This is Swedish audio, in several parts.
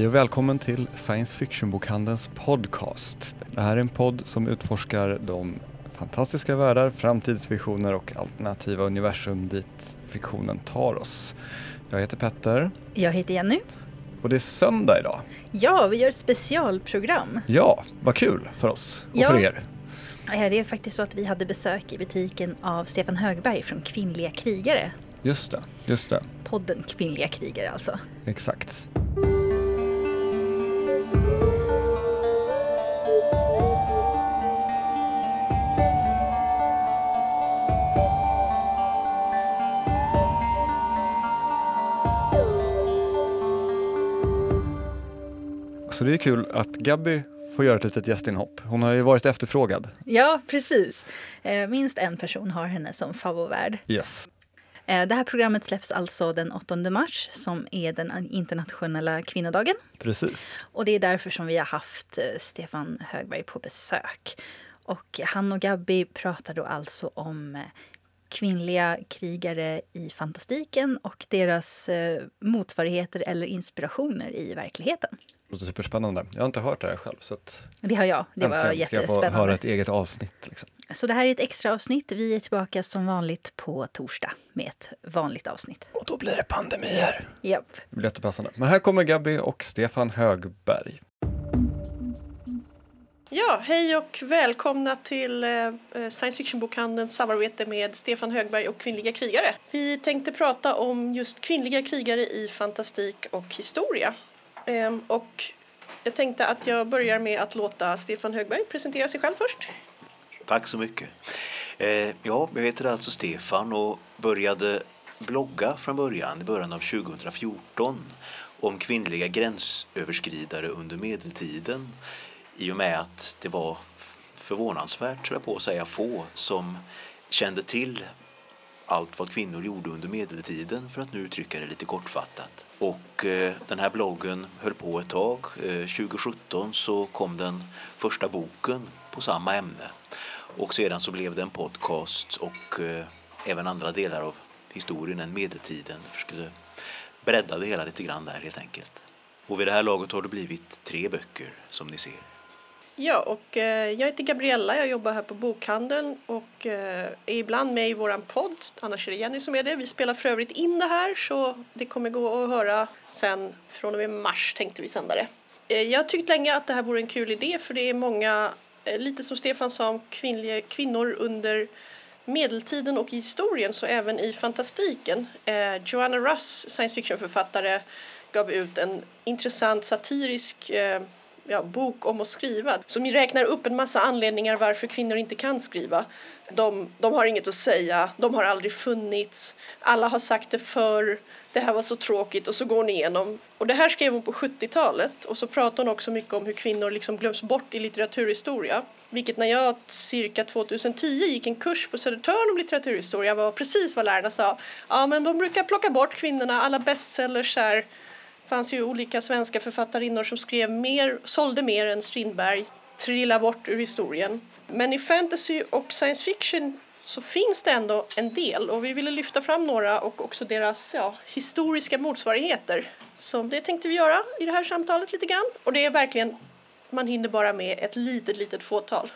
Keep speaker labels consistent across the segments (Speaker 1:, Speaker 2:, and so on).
Speaker 1: Hej och välkommen till Science Fiction-bokhandelns podcast. Det här är en podd som utforskar de fantastiska världar, framtidsvisioner och alternativa universum dit fiktionen tar oss. Jag heter Petter
Speaker 2: Jag heter Jenny.
Speaker 1: och det är söndag idag.
Speaker 2: Ja, vi gör ett specialprogram.
Speaker 1: Ja, vad kul för oss och
Speaker 2: Ja.
Speaker 1: för er.
Speaker 2: Eh, Det är faktiskt så att vi hade besök i butiken av Stefan Högberg från Kvinnliga krigare.
Speaker 1: Just det, just det.
Speaker 2: Podden Kvinnliga krigare alltså.
Speaker 1: Exakt. Så det är kul att Gabby får göra ett litet gästinhopp. Hon har ju varit efterfrågad.
Speaker 2: Ja, precis. Eh, Minst en person har henne som favovärd.
Speaker 1: Yes.
Speaker 2: Eh, Det här programmet släpps alltså den 8 mars som är den internationella kvinnodagen.
Speaker 1: Precis.
Speaker 2: Och det är därför som vi har haft eh, Stefan Högberg på besök. Och han och Gabby pratar då alltså om kvinnliga krigare i fantastiken och deras motsvarigheter eller inspirationer i verkligheten.
Speaker 1: Låter superspännande. Jag har inte hört det här själv så att
Speaker 2: Det har jag. Det var
Speaker 1: äntligen ska jag få
Speaker 2: jättespännande.
Speaker 1: höra ett eget avsnitt. Liksom.
Speaker 2: Så det här är ett extra avsnitt. Vi är tillbaka som vanligt på torsdag med ett vanligt avsnitt.
Speaker 1: Och då blir det pandemier.
Speaker 2: Japp.
Speaker 1: Det blir jättepassande. Men här kommer Gabby och Stefan Högberg.
Speaker 3: Ja, hej och välkomna till eh, Science Fiction-bokhandelns samarbete med Stefan Högberg och Kvinnliga krigare. Vi tänkte prata om just kvinnliga krigare i fantastik och historia. Ehm, och jag tänkte att jag börjar med att låta Stefan Högberg presentera sig själv först.
Speaker 4: Tack så mycket. Ehm, ja, jag heter alltså Stefan och började blogga från början, i början av 2014 om kvinnliga gränsöverskridare under medeltiden i och med att det var förvånansvärt, tror jag på att säga, få som kände till allt vad kvinnor gjorde under medeltiden för att nu uttrycka det lite kortfattat. Och eh, den här bloggen höll på ett tag. Eh, 2017 så kom den första boken på samma ämne. Och sedan så blev det en podcast och eh, även andra delar av historien än medeltiden. Jag skulle bredda det hela lite grann där helt enkelt. Och vid det här laget har det blivit tre böcker som ni ser.
Speaker 3: Ja, och eh, jag heter Gabriella, jag jobbar här på bokhandeln och eh, är ibland med i våran podd, annars är det Jenny som är det. Vi spelar för övrigt in det här så det kommer gå att höra sen från och med mars tänkte vi sända det. Eh, jag har tyckt länge att det här vore en kul idé för det är många, eh, lite som Stefan sa om kvinnliga, kvinnor under medeltiden och i historien så även i fantastiken. Eh, Joanna Russ, science fiction-författare, gav ut en intressant satirisk eh, ja, bok om att skriva som räknar upp en massa anledningar varför kvinnor inte kan skriva. De, de har inget att säga, de har aldrig funnits, alla har sagt det förr, det här var så tråkigt och så går hon igenom. Och det här skrev hon på 70-talet och så pratar hon också mycket om hur kvinnor liksom glöms bort i litteraturhistoria. Vilket när jag cirka 2010 gick en kurs på Södertörn om litteraturhistoria var precis vad lärarna sa. Ja men de brukar plocka bort kvinnorna, alla bestsellers här fanns ju olika svenska författarinnor som skrev mer, sålde mer än Strindberg, trilla bort ur historien. Men i fantasy och science fiction så finns det ändå en del och vi ville lyfta fram några och också deras ja, historiska motsvarigheter. Så det tänkte vi göra i det här samtalet lite grann och det är verkligen, man hinner bara med ett litet, litet fåtal.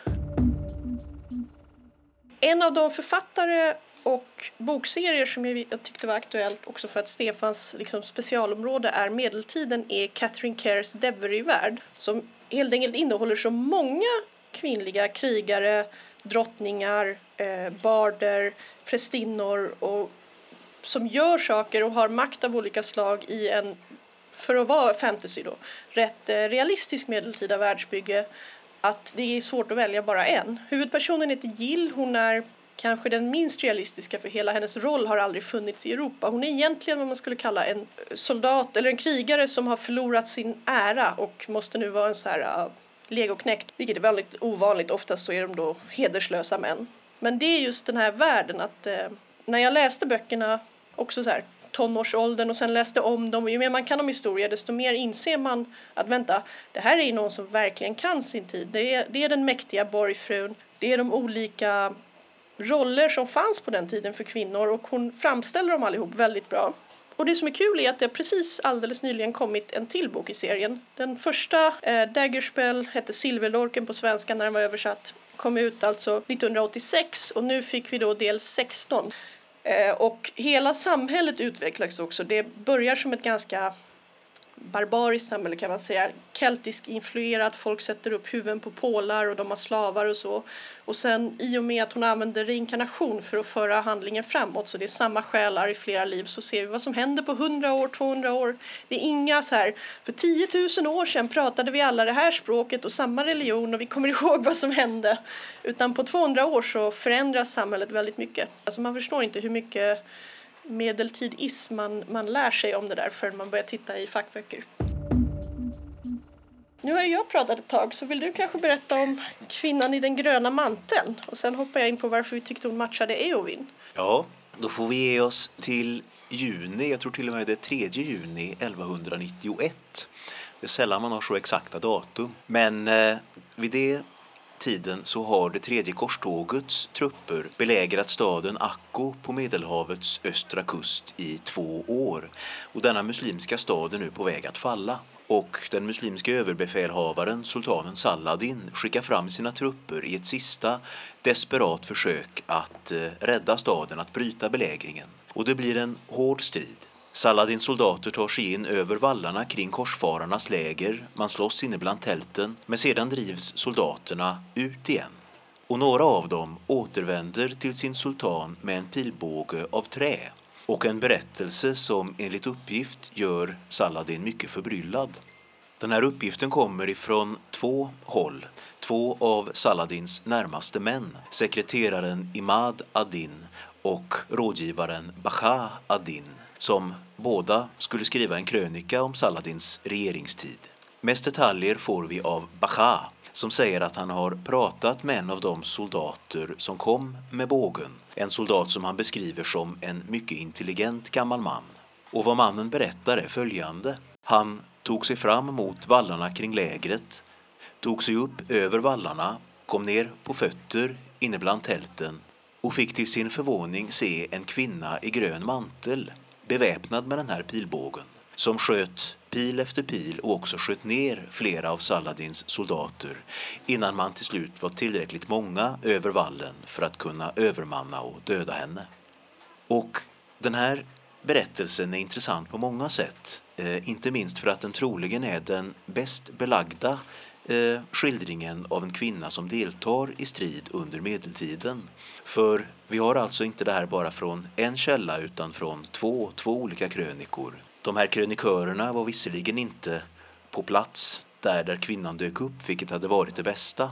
Speaker 3: En av de författare och bokserier som jag, jag tyckte var aktuellt också för att Stefans liksom, specialområde är medeltiden är Catherine Cares Devery-värld som helt enkelt innehåller så många kvinnliga krigare, drottningar, eh, barder, prästinnor och som gör saker och har makt av olika slag i en, för att vara fantasy då, rätt eh, realistisk medeltida världsbygge att det är svårt att välja bara en. Huvudpersonen heter Jill, hon är kanske den minst realistiska för hela hennes roll har aldrig funnits i Europa. Hon är egentligen vad man skulle kalla en soldat eller en krigare som har förlorat sin ära och måste nu vara en så här uh, legoknäckt, vilket är väldigt ovanligt. Oftast så är de då hederslösa män. Men det är just den här världen att uh, när jag läste böckerna, också så här tonårsåldern och sen läste om dem. Och ju mer man kan om historia desto mer inser man att vänta, det här är ju någon som verkligen kan sin tid. Det är, det är den mäktiga borgfrun, det är de olika roller som fanns på den tiden för kvinnor och hon framställer dem allihop väldigt bra. Och det som är kul är att det precis alldeles nyligen kommit en till bok i serien. Den första, eh, Daggerspell, hette Silverlorken på svenska när den var översatt. Kom ut alltså 1986 och nu fick vi då del 16. Eh, och hela samhället utvecklas också. Det börjar som ett ganska barbariskt samhälle kan man säga. Keltisk influerat, folk sätter upp huvuden på pålar och de har slavar och så. Och sen i och med att hon använder reinkarnation för att föra handlingen framåt, så det är samma själar i flera liv, så ser vi vad som händer på 100 år, 200 år. Det är inga så här, för 10 000 år sedan pratade vi alla det här språket och samma religion och vi kommer ihåg vad som hände. Utan på 200 år så förändras samhället väldigt mycket. Alltså man förstår inte hur mycket medeltidism man, man lär sig om det där förrän man börjar titta i fackböcker. Nu har jag pratat ett tag, så vill du kanske berätta om kvinnan i den gröna manteln? Och sen hoppar jag in på varför vi tyckte hon matchade Eowyn.
Speaker 4: Ja, då får vi ge oss till juni, jag tror till och med det är 3 juni 1191. Det är sällan man har så exakta datum. Men eh, vid det tiden så har det tredje korstågets trupper belägrat staden Akko på Medelhavets östra kust i två år. Och denna muslimska stad är nu på väg att falla. Och den muslimska överbefälhavaren, sultanen Saladin, skickar fram sina trupper i ett sista desperat försök att eh, rädda staden, att bryta belägringen. Och det blir en hård strid. Saladins soldater tar sig in över vallarna kring korsfararnas läger, man slåss inne bland tälten, men sedan drivs soldaterna ut igen. Och några av dem återvänder till sin sultan med en pilbåge av trä och en berättelse som enligt uppgift gör Saladin mycket förbryllad. Den här uppgiften kommer ifrån två håll. Två av Saladins närmaste män, sekreteraren Imad ad-Din och rådgivaren Baha ad-Din, som båda skulle skriva en krönika om Saladins regeringstid. Mest detaljer får vi av Bacha som säger att han har pratat med en av de soldater som kom med bågen. En soldat som han beskriver som en mycket intelligent gammal man. Och vad mannen berättar är följande. Han tog sig fram mot vallarna kring lägret, tog sig upp över vallarna, kom ner på fötter inne bland tälten och fick till sin förvåning se en kvinna i grön mantel beväpnad med den här pilbågen som sköt pil efter pil och också sköt ner flera av Saladins soldater innan man till slut var tillräckligt många över vallen för att kunna övermanna och döda henne. Och den här berättelsen är intressant på många sätt, eh, inte minst för att den troligen är den bäst belagda eh, skildringen av en kvinna som deltar i strid under medeltiden. För vi har alltså inte det här bara från en källa utan från två, två olika krönikor. De här krönikörerna var visserligen inte på plats där, där kvinnan dök upp, vilket hade varit det bästa.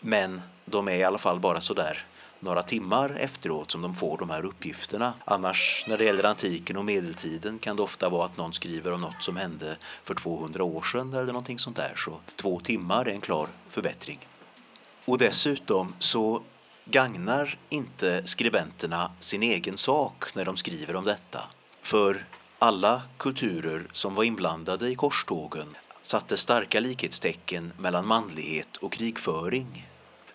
Speaker 4: Men de är i alla fall bara sådär några timmar efteråt som de får de här uppgifterna. Annars när det gäller antiken och medeltiden kan det ofta vara att någon skriver om något som hände för 200 år sedan eller någonting sånt där. Så två timmar är en klar förbättring. Och dessutom så gagnar inte skribenterna sin egen sak när de skriver om detta. För alla kulturer som var inblandade i korstågen satte starka likhetstecken mellan manlighet och krigföring.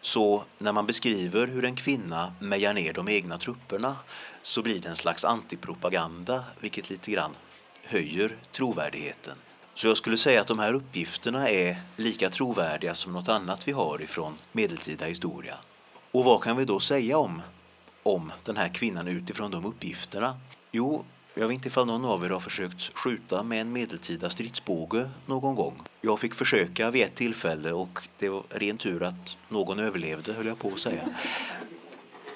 Speaker 4: Så när man beskriver hur en kvinna mejar ner de egna trupperna så blir det en slags antipropaganda vilket lite grann höjer trovärdigheten. Så jag skulle säga att de här uppgifterna är lika trovärdiga som något annat vi har ifrån medeltida historia. Och vad kan vi då säga om, om den här kvinnan utifrån de uppgifterna? Jo, jag vet inte ifall någon av er har försökt skjuta med en medeltida stridsbåge någon gång. Jag fick försöka vid ett tillfälle och det var ren tur att någon överlevde, höll jag på att säga.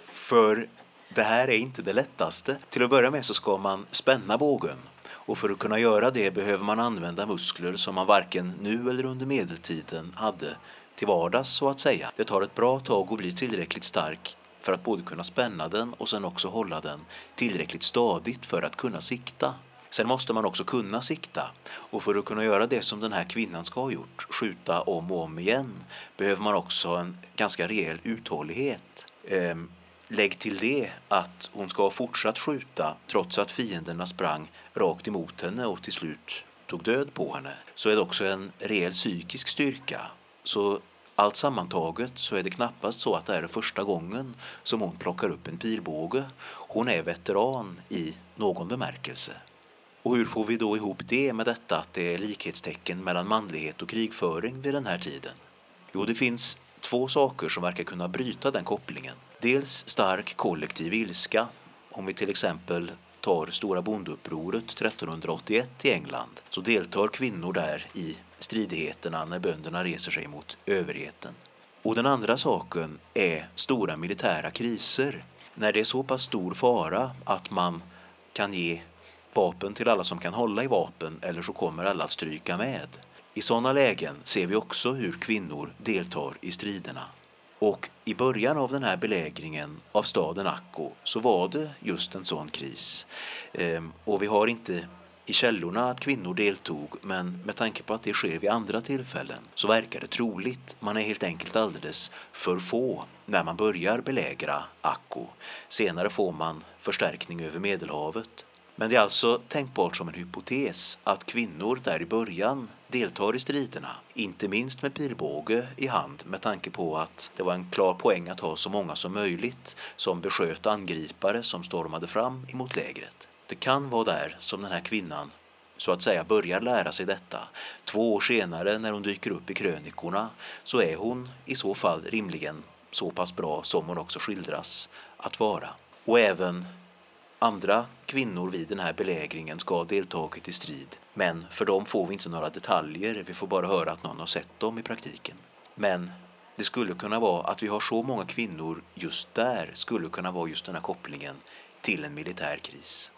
Speaker 4: För det här är inte det lättaste. Till att börja med så ska man spänna bågen och för att kunna göra det behöver man använda muskler som man varken nu eller under medeltiden hade till vardags så att säga. Det tar ett bra tag att bli tillräckligt stark för att både kunna spänna den och sen också hålla den tillräckligt stadigt för att kunna sikta. Sen måste man också kunna sikta och för att kunna göra det som den här kvinnan ska ha gjort, skjuta om och om igen, behöver man också en ganska rejäl uthållighet. Ehm, lägg till det att hon ska ha fortsatt skjuta trots att fienderna sprang rakt emot henne och till slut tog död på henne, så är det också en rejäl psykisk styrka. Så allt sammantaget så är det knappast så att det är första gången som hon plockar upp en pilbåge. Hon är veteran i någon bemärkelse. Och hur får vi då ihop det med detta att det är likhetstecken mellan manlighet och krigföring vid den här tiden? Jo, det finns två saker som verkar kunna bryta den kopplingen. Dels stark kollektiv ilska, om vi till exempel tar Stora bondeupproret 1381 i England så deltar kvinnor där i stridigheterna när bönderna reser sig mot överheten. Och den andra saken är stora militära kriser. När det är så pass stor fara att man kan ge vapen till alla som kan hålla i vapen eller så kommer alla att stryka med. I sådana lägen ser vi också hur kvinnor deltar i striderna. Och i början av den här belägringen av staden Akko så var det just en sån kris. Ehm, och vi har inte i källorna att kvinnor deltog men med tanke på att det sker vid andra tillfällen så verkar det troligt. Man är helt enkelt alldeles för få när man börjar belägra Akko. Senare får man förstärkning över Medelhavet. Men det är alltså tänkbart som en hypotes att kvinnor där i början deltar i striderna, inte minst med pilbåge i hand med tanke på att det var en klar poäng att ha så många som möjligt som besköt angripare som stormade fram emot lägret. Det kan vara där som den här kvinnan så att säga börjar lära sig detta. Två år senare när hon dyker upp i krönikorna så är hon i så fall rimligen så pass bra som hon också skildras att vara. Och även andra kvinnor vid den här belägringen ska ha deltagit i strid. Men för dem får vi inte några detaljer, vi får bara höra att någon har sett dem i praktiken. Men det skulle kunna vara att vi har så många kvinnor just där, skulle kunna vara just den här kopplingen till en militär kris.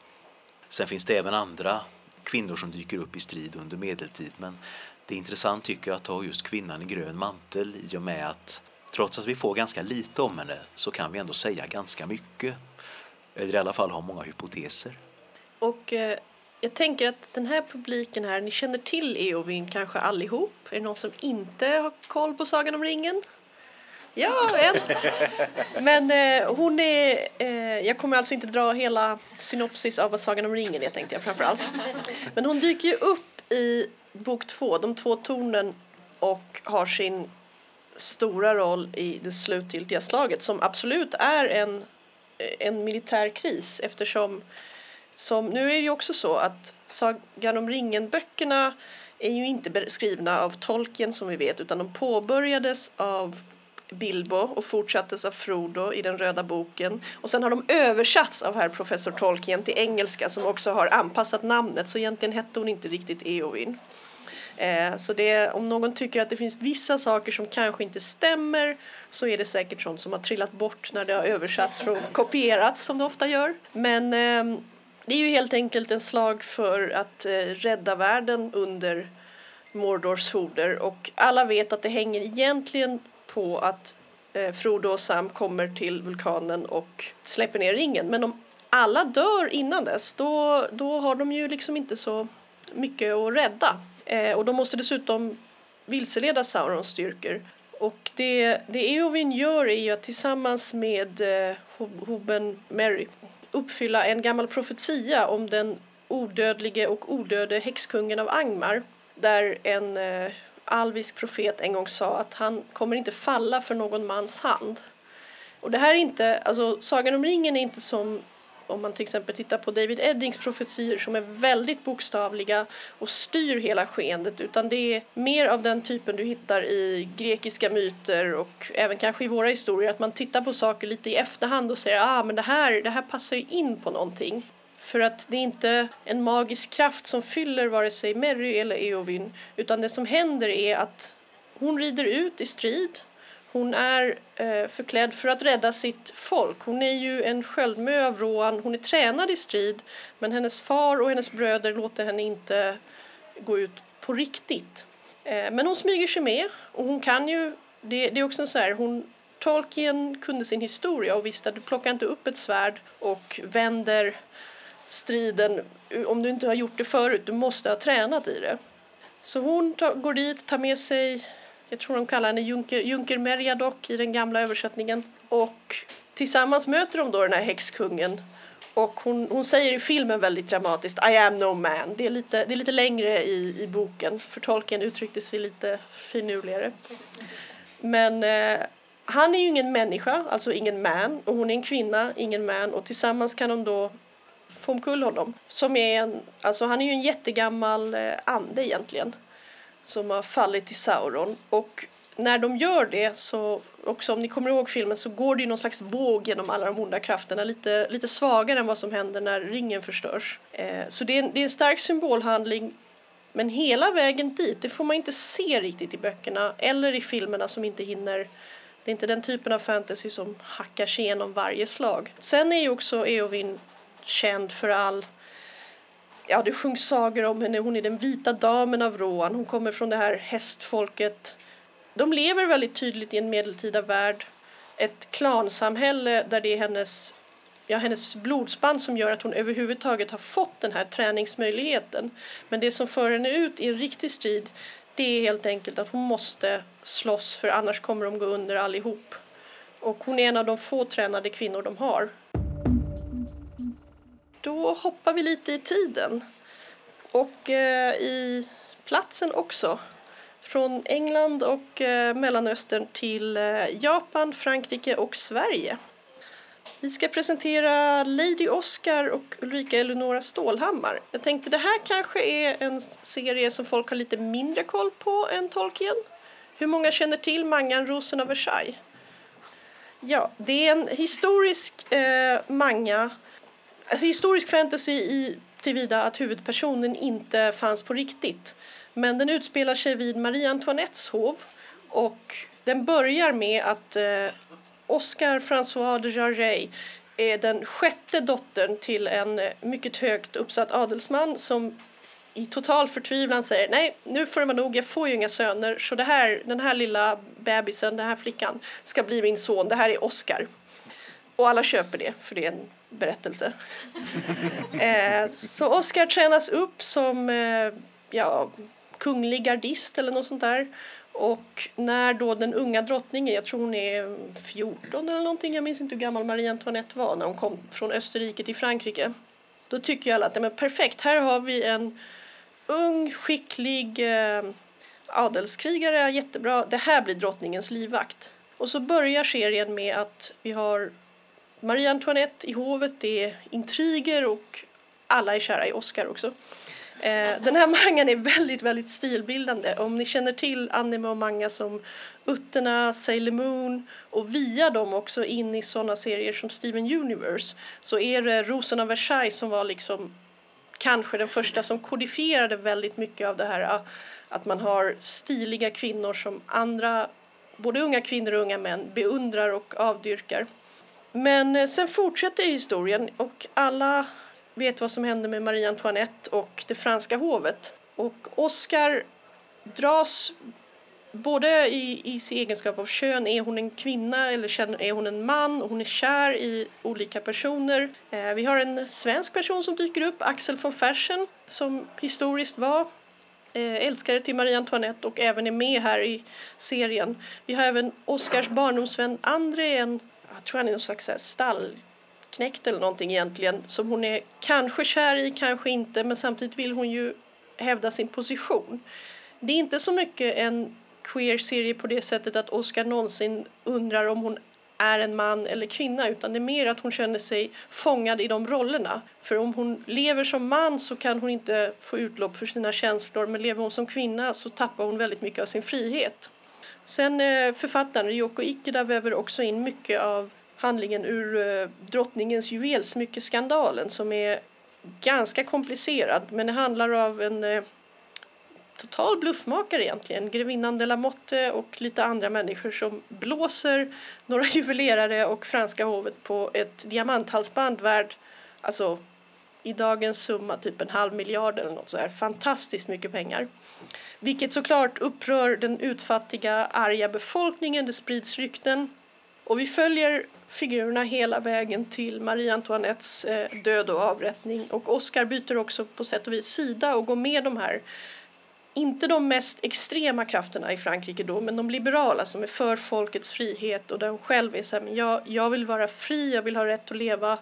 Speaker 4: Sen finns det även andra kvinnor som dyker upp i strid under medeltid men det är intressant tycker jag att ta just kvinnan i grön mantel i och med att trots att vi får ganska lite om henne så kan vi ändå säga ganska mycket. Eller i alla fall ha många hypoteser.
Speaker 3: Och eh, jag tänker att den här publiken här, ni känner till Eowyn kanske allihop? Är det någon som inte har koll på Sagan om ringen? Ja, en. Men eh, hon är... Eh, jag kommer alltså inte dra hela synopsis av vad Sagan om ringen är tänkte jag framförallt. Men hon dyker ju upp i bok två, De två tornen och har sin stora roll i det slutgiltiga slaget som absolut är en, eh, en militär kris eftersom som, nu är det ju också så att Sagan om ringen-böckerna är ju inte skrivna av Tolkien som vi vet utan de påbörjades av Bilbo och fortsattes av Frodo i den röda boken. Och sen har de översatts av herr professor Tolkien till engelska som också har anpassat namnet så egentligen hette hon inte riktigt Eowyn. Eh, så det, om någon tycker att det finns vissa saker som kanske inte stämmer så är det säkert sånt som har trillat bort när det har översatts från kopierats som det ofta gör. Men eh, det är ju helt enkelt en slag för att eh, rädda världen under Mordors horder och alla vet att det hänger egentligen på att eh, Frodo och Sam kommer till vulkanen och släpper ner ringen. Men om alla dör innan dess då, då har de ju liksom inte så mycket att rädda. Eh, och de måste dessutom vilseleda Saurons styrkor. Och det, det Eowyn gör är ju att tillsammans med eh, Hoben Mary uppfylla en gammal profetia om den odödlige och odöde häxkungen av Angmar där en eh, alvisk profet en gång sa att han kommer inte falla för någon mans hand. Och det här är inte, alltså Sagan om ringen är inte som om man till exempel tittar på David Eddings profetier som är väldigt bokstavliga och styr hela skeendet utan det är mer av den typen du hittar i grekiska myter och även kanske i våra historier att man tittar på saker lite i efterhand och säger ah men det här, det här passar ju in på någonting. För att det är inte en magisk kraft som fyller vare sig Merry eller Eowyn utan det som händer är att hon rider ut i strid. Hon är eh, förklädd för att rädda sitt folk. Hon är ju en sköldmö av Rohan. Hon är tränad i strid men hennes far och hennes bröder låter henne inte gå ut på riktigt. Eh, men hon smyger sig med och hon kan ju, det, det är också så här, hon Tolkien kunde sin historia och visste att du plockar inte upp ett svärd och vänder striden om du inte har gjort det förut. Du måste ha tränat i det. Så hon tar, går dit, tar med sig, jag tror de kallar henne Junker, Junker Merjadok i den gamla översättningen. Och tillsammans möter de då den här häxkungen. Och hon, hon säger i filmen väldigt dramatiskt I am no man. Det är lite, det är lite längre i, i boken för tolken uttryckte sig lite finurligare. Men eh, han är ju ingen människa, alltså ingen man. Och hon är en kvinna, ingen man. Och tillsammans kan de då få omkull honom. Som är en, alltså han är ju en jättegammal eh, ande egentligen som har fallit till Sauron. Och när de gör det så, också om ni kommer ihåg filmen, så går det ju någon slags våg genom alla de onda krafterna, lite, lite svagare än vad som händer när ringen förstörs. Eh, så det är, en, det är en stark symbolhandling men hela vägen dit, det får man inte se riktigt i böckerna eller i filmerna som inte hinner det är inte den typen av fantasy som hackar sig igenom varje slag. Sen är ju också Eowyn känd för all Ja, det sjungs sagor om henne. Hon är den vita damen av Rohan. Hon kommer från det här hästfolket. De lever väldigt tydligt i en medeltida värld. Ett klansamhälle där det är hennes ja, hennes blodsband som gör att hon överhuvudtaget har fått den här träningsmöjligheten. Men det som för henne ut i en riktig strid det är helt enkelt att hon måste slåss för annars kommer de gå under allihop. Och hon är en av de få tränade kvinnor de har. Då hoppar vi lite i tiden och eh, i platsen också. Från England och eh, Mellanöstern till eh, Japan, Frankrike och Sverige. Vi ska presentera Lady Oscar och Ulrika Eleonora Stålhammar. Jag tänkte det här kanske är en serie som folk har lite mindre koll på än Tolkien. Hur många känner till mangan Rosen av Versailles? Ja, det är en historisk eh, manga, alltså historisk fantasy i tillvida att huvudpersonen inte fanns på riktigt. Men den utspelar sig vid Marie Antoinettes hov och den börjar med att eh, Oscar François de Jarrey är den sjätte dottern till en mycket högt uppsatt adelsman som i total förtvivlan säger nej, nu får det vara nog, jag får ju inga söner så det här, den här lilla bebisen, den här flickan ska bli min son, det här är Oscar. Och alla köper det, för det är en berättelse. eh, så Oscar tränas upp som eh, ja, kunglig gardist eller något sånt där och när då den unga drottningen, jag tror hon är 14 eller någonting, jag minns inte hur gammal Marie Antoinette var när hon kom från Österrike till Frankrike. Då tycker ju alla att men perfekt, här har vi en ung, skicklig eh, adelskrigare, jättebra, det här blir drottningens livvakt. Och så börjar serien med att vi har Marie Antoinette i hovet, det är intriger och alla är kära i Oscar också. Eh, den här mangan är väldigt, väldigt stilbildande. Om ni känner till anime och manga som Utterna, Sailor Moon och via dem också in i sådana serier som Steven Universe så är det Rosen av Versailles som var liksom kanske den första som kodifierade väldigt mycket av det här ah, att man har stiliga kvinnor som andra, både unga kvinnor och unga män, beundrar och avdyrkar. Men eh, sen fortsätter historien och alla vet vad som hände med Marie Antoinette och det franska hovet. Och Oscar dras både i, i sin egenskap av kön, är hon en kvinna eller är hon en man? Hon är kär i olika personer. Eh, vi har en svensk person som dyker upp, Axel von Fersen, som historiskt var eh, älskare till Marie Antoinette och även är med här i serien. Vi har även Oscars barndomsvän André, en, jag tror han är någon slags stallknäckt eller någonting egentligen som hon är kanske kär i, kanske inte, men samtidigt vill hon ju hävda sin position. Det är inte så mycket en queer-serie på det sättet att Oscar någonsin undrar om hon är en man eller kvinna utan det är mer att hon känner sig fångad i de rollerna. För om hon lever som man så kan hon inte få utlopp för sina känslor men lever hon som kvinna så tappar hon väldigt mycket av sin frihet. Sen eh, författaren Yoko Ikeda väver också in mycket av handlingen ur eh, drottningens juvelsmyckeskandalen som är ganska komplicerad men det handlar av en eh, total bluffmakare egentligen. Grevinnan de la Motte och lite andra människor som blåser några juvelerare och franska hovet på ett diamanthalsband värd, alltså i dagens summa typ en halv miljard eller något så här. Fantastiskt mycket pengar. Vilket såklart upprör den utfattiga, arga befolkningen. Det sprids rykten och vi följer figurerna hela vägen till Marie Antoinettes eh, död och avrättning. Och Oscar byter också på sätt och vis sida och går med de här, inte de mest extrema krafterna i Frankrike då, men de liberala som är för folkets frihet och där hon själv är så här, men jag, jag vill vara fri, jag vill ha rätt att leva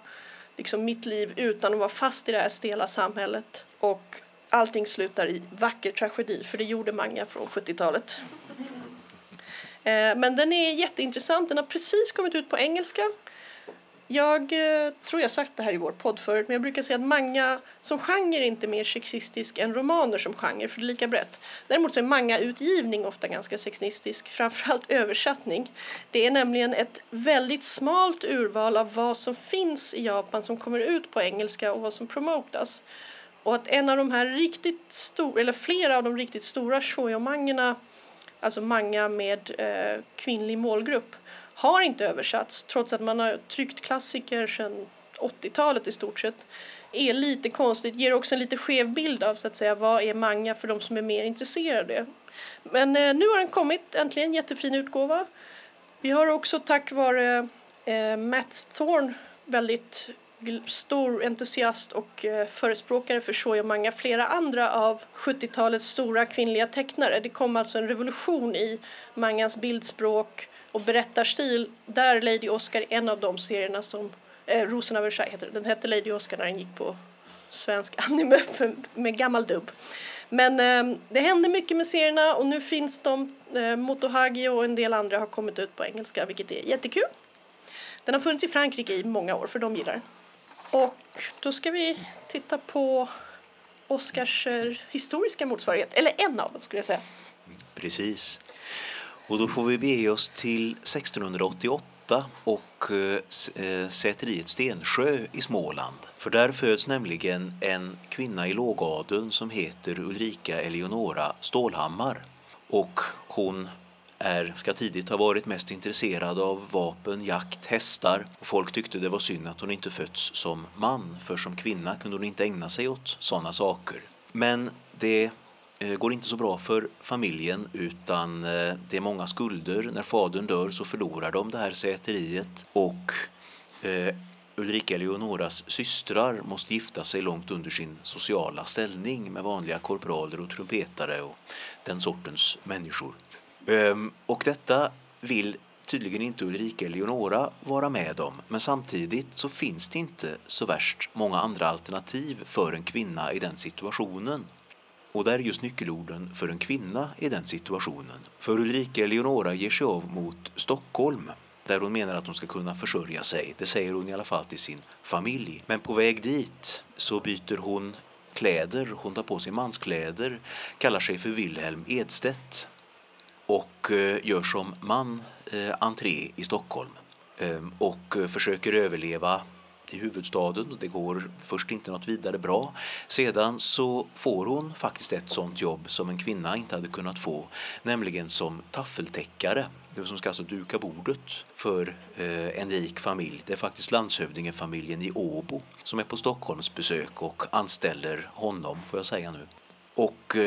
Speaker 3: liksom mitt liv utan att vara fast i det här stela samhället. Och allting slutar i vacker tragedi, för det gjorde många från 70-talet. Eh, men den är jätteintressant. Den har precis kommit ut på engelska. Jag eh, tror jag sagt det här i vår podd förut, men jag brukar säga att manga som genre är inte mer sexistisk än romaner som genre, för det är lika brett. Däremot så är manga-utgivning ofta ganska sexistisk, framförallt översättning. Det är nämligen ett väldigt smalt urval av vad som finns i Japan som kommer ut på engelska och vad som promotas. Och att en av de här riktigt stora, eller flera av de riktigt stora shoujo-mangorna, alltså manga med eh, kvinnlig målgrupp, har inte översatts trots att man har tryckt klassiker sedan 80-talet i stort sett är lite konstigt, ger också en lite skev bild av så att säga vad är manga för de som är mer intresserade. Men eh, nu har den kommit, äntligen, jättefin utgåva. Vi har också tack vare eh, Matt Thorne väldigt stor entusiast och eh, förespråkare för shoujo manga flera andra av 70-talets stora kvinnliga tecknare. Det kom alltså en revolution i mangans bildspråk och berättarstil där Lady Oscar är en av de serierna som eh, Rosen av Versailles heter Den hette Lady Oscar när den gick på svensk anime med gammal dubb. Men eh, det hände mycket med serierna och nu finns de, eh, Motohagi och en del andra har kommit ut på engelska vilket är jättekul. Den har funnits i Frankrike i många år för de gillar den. Och då ska vi titta på Oscars eh, historiska motsvarighet, eller en av dem skulle jag säga.
Speaker 4: Precis. Och då får vi bege oss till 1688 och eh, eh, säteriet Stensjö i Småland. För där föds nämligen en kvinna i lågadeln som heter Ulrika Eleonora Stålhammar. Och hon är, ska tidigt ha varit mest intresserad av vapen, jakt, hästar. Och folk tyckte det var synd att hon inte fötts som man, för som kvinna kunde hon inte ägna sig åt sådana saker. Men det eh, går inte så bra för familjen utan eh, det är många skulder. När fadern dör så förlorar de det här säteriet och eh, Ulrika Eleonoras systrar måste gifta sig långt under sin sociala ställning med vanliga korpraler och trumpetare och den sortens människor. Ehm, och detta vill tydligen inte Ulrika Eleonora vara med om. Men samtidigt så finns det inte så värst många andra alternativ för en kvinna i den situationen. Och där är just nyckelorden för en kvinna i den situationen. För Ulrika Eleonora ger sig av mot Stockholm där hon menar att hon ska kunna försörja sig. Det säger hon i alla fall till sin familj. Men på väg dit så byter hon kläder, hon tar på sig manskläder, kallar sig för Wilhelm Edstedt och eh, gör som man eh, entré i Stockholm ehm, och eh, försöker överleva i huvudstaden. Det går först inte något vidare bra. Sedan så får hon faktiskt ett sånt jobb som en kvinna inte hade kunnat få, nämligen som taffeltäckare. Det som ska alltså duka bordet för en rik familj. Det är faktiskt landshövdingefamiljen i Åbo som är på Stockholms besök och anställer honom, får jag säga nu. Och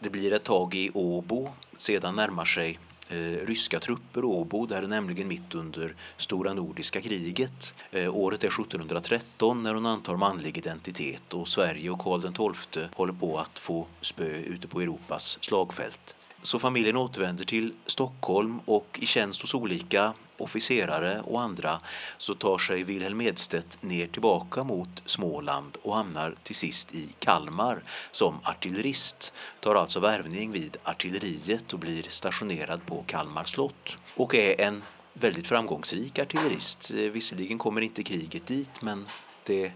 Speaker 4: det blir ett tag i Åbo. Sedan närmar sig eh, ryska trupper Åbo, där nämligen mitt under Stora Nordiska kriget. Eh, året är 1713 när hon antar manlig identitet och Sverige och Karl XII håller på att få spö ute på Europas slagfält. Så familjen återvänder till Stockholm och i tjänst hos olika officerare och andra så tar sig Wilhelm Edstedt ner tillbaka mot Småland och hamnar till sist i Kalmar som artillerist. Tar alltså värvning vid artilleriet och blir stationerad på Kalmar slott och är en väldigt framgångsrik artillerist. Eh, visserligen kommer inte kriget dit men det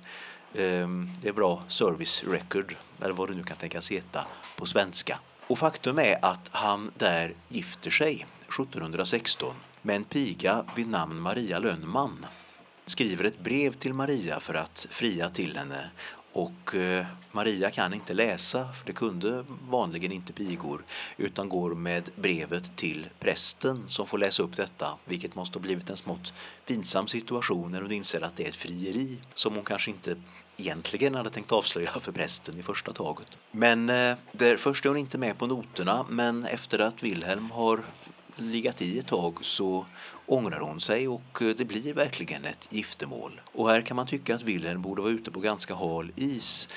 Speaker 4: ehm, det är bra service record, eller vad det nu kan tänkas heta på svenska. Och faktum är att han där gifter sig 1716 med en piga vid namn Maria Lönnman. Skriver ett brev till Maria för att fria till henne och eh, Maria kan inte läsa, för det kunde vanligen inte pigor, utan går med brevet till prästen som får läsa upp detta, vilket måste ha blivit en smått pinsam situation när hon inser att det är ett frieri som hon kanske inte egentligen hade tänkt avslöja för prästen i första taget. Men eh, där, först är hon inte med på noterna, men efter att Wilhelm har legat i ett tag så ångrar hon sig och eh, det blir verkligen ett giftermål. Och här kan man tycka att Wilhelm borde vara ute på ganska hal is.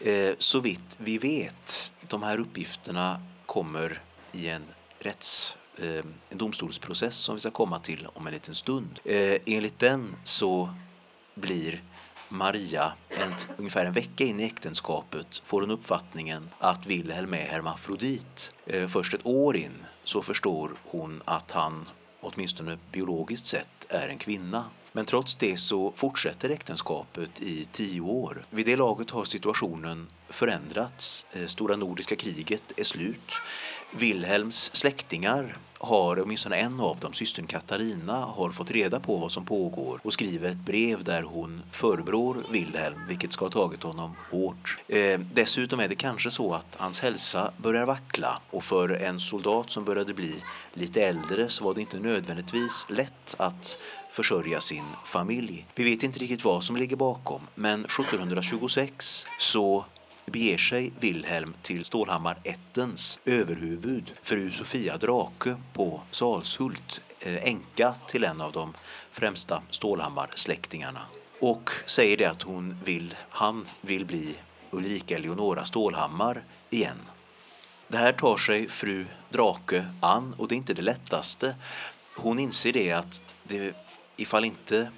Speaker 4: Eh, så vitt vi vet, de här uppgifterna kommer i en rätts eh, en domstolsprocess som vi ska komma till om en liten stund. Enligt den så blir Maria, en, ungefär en vecka in i äktenskapet, får hon uppfattningen att Wilhelm är hermafrodit. Först ett år in så förstår hon att han åtminstone biologiskt sett är en kvinna. Men trots det så fortsätter äktenskapet i tio år. Vid det laget har situationen förändrats. Eh, Stora Nordiska kriget är slut. Wilhelms släktingar har, åtminstone en av dem, systern Katarina, har fått reda på vad som pågår och skriver ett brev där hon förebrår Wilhelm, vilket ska ha tagit honom hårt. Eh, dessutom är det kanske så att hans hälsa börjar vackla och för en soldat som började bli lite äldre så var det inte nödvändigtvis lätt att försörja sin familj. Vi vet inte riktigt vad som ligger bakom, men 1726 så beger sig Wilhelm till Stålhammar Ettens överhuvud, fru Sofia Drake på Salshult, eh, änka till en av de främsta Stålhammar-släktingarna. Och säger det att hon vill, han vill bli Ulrika Eleonora Stålhammar igen. Det här tar sig fru Drake an och det är inte det lättaste. Hon inser det att det, ifall inte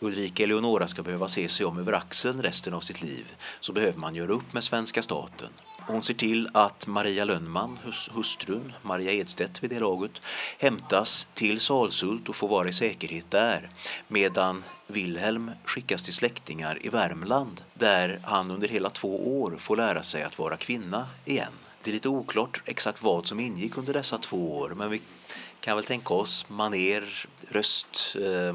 Speaker 4: Ulrika Eleonora ska behöva se sig om över axeln resten av sitt liv så behöver man göra upp med svenska staten. Hon ser till att Maria Lönnman, hus hustrun, Maria Edstedt vid det laget, hämtas till Salsult och får vara i säkerhet där medan Wilhelm skickas till släktingar i Värmland där han under hela två år får lära sig att vara kvinna igen. Det är lite oklart exakt vad som ingick under dessa två år men vi kan väl tänka oss maner, röst, eh,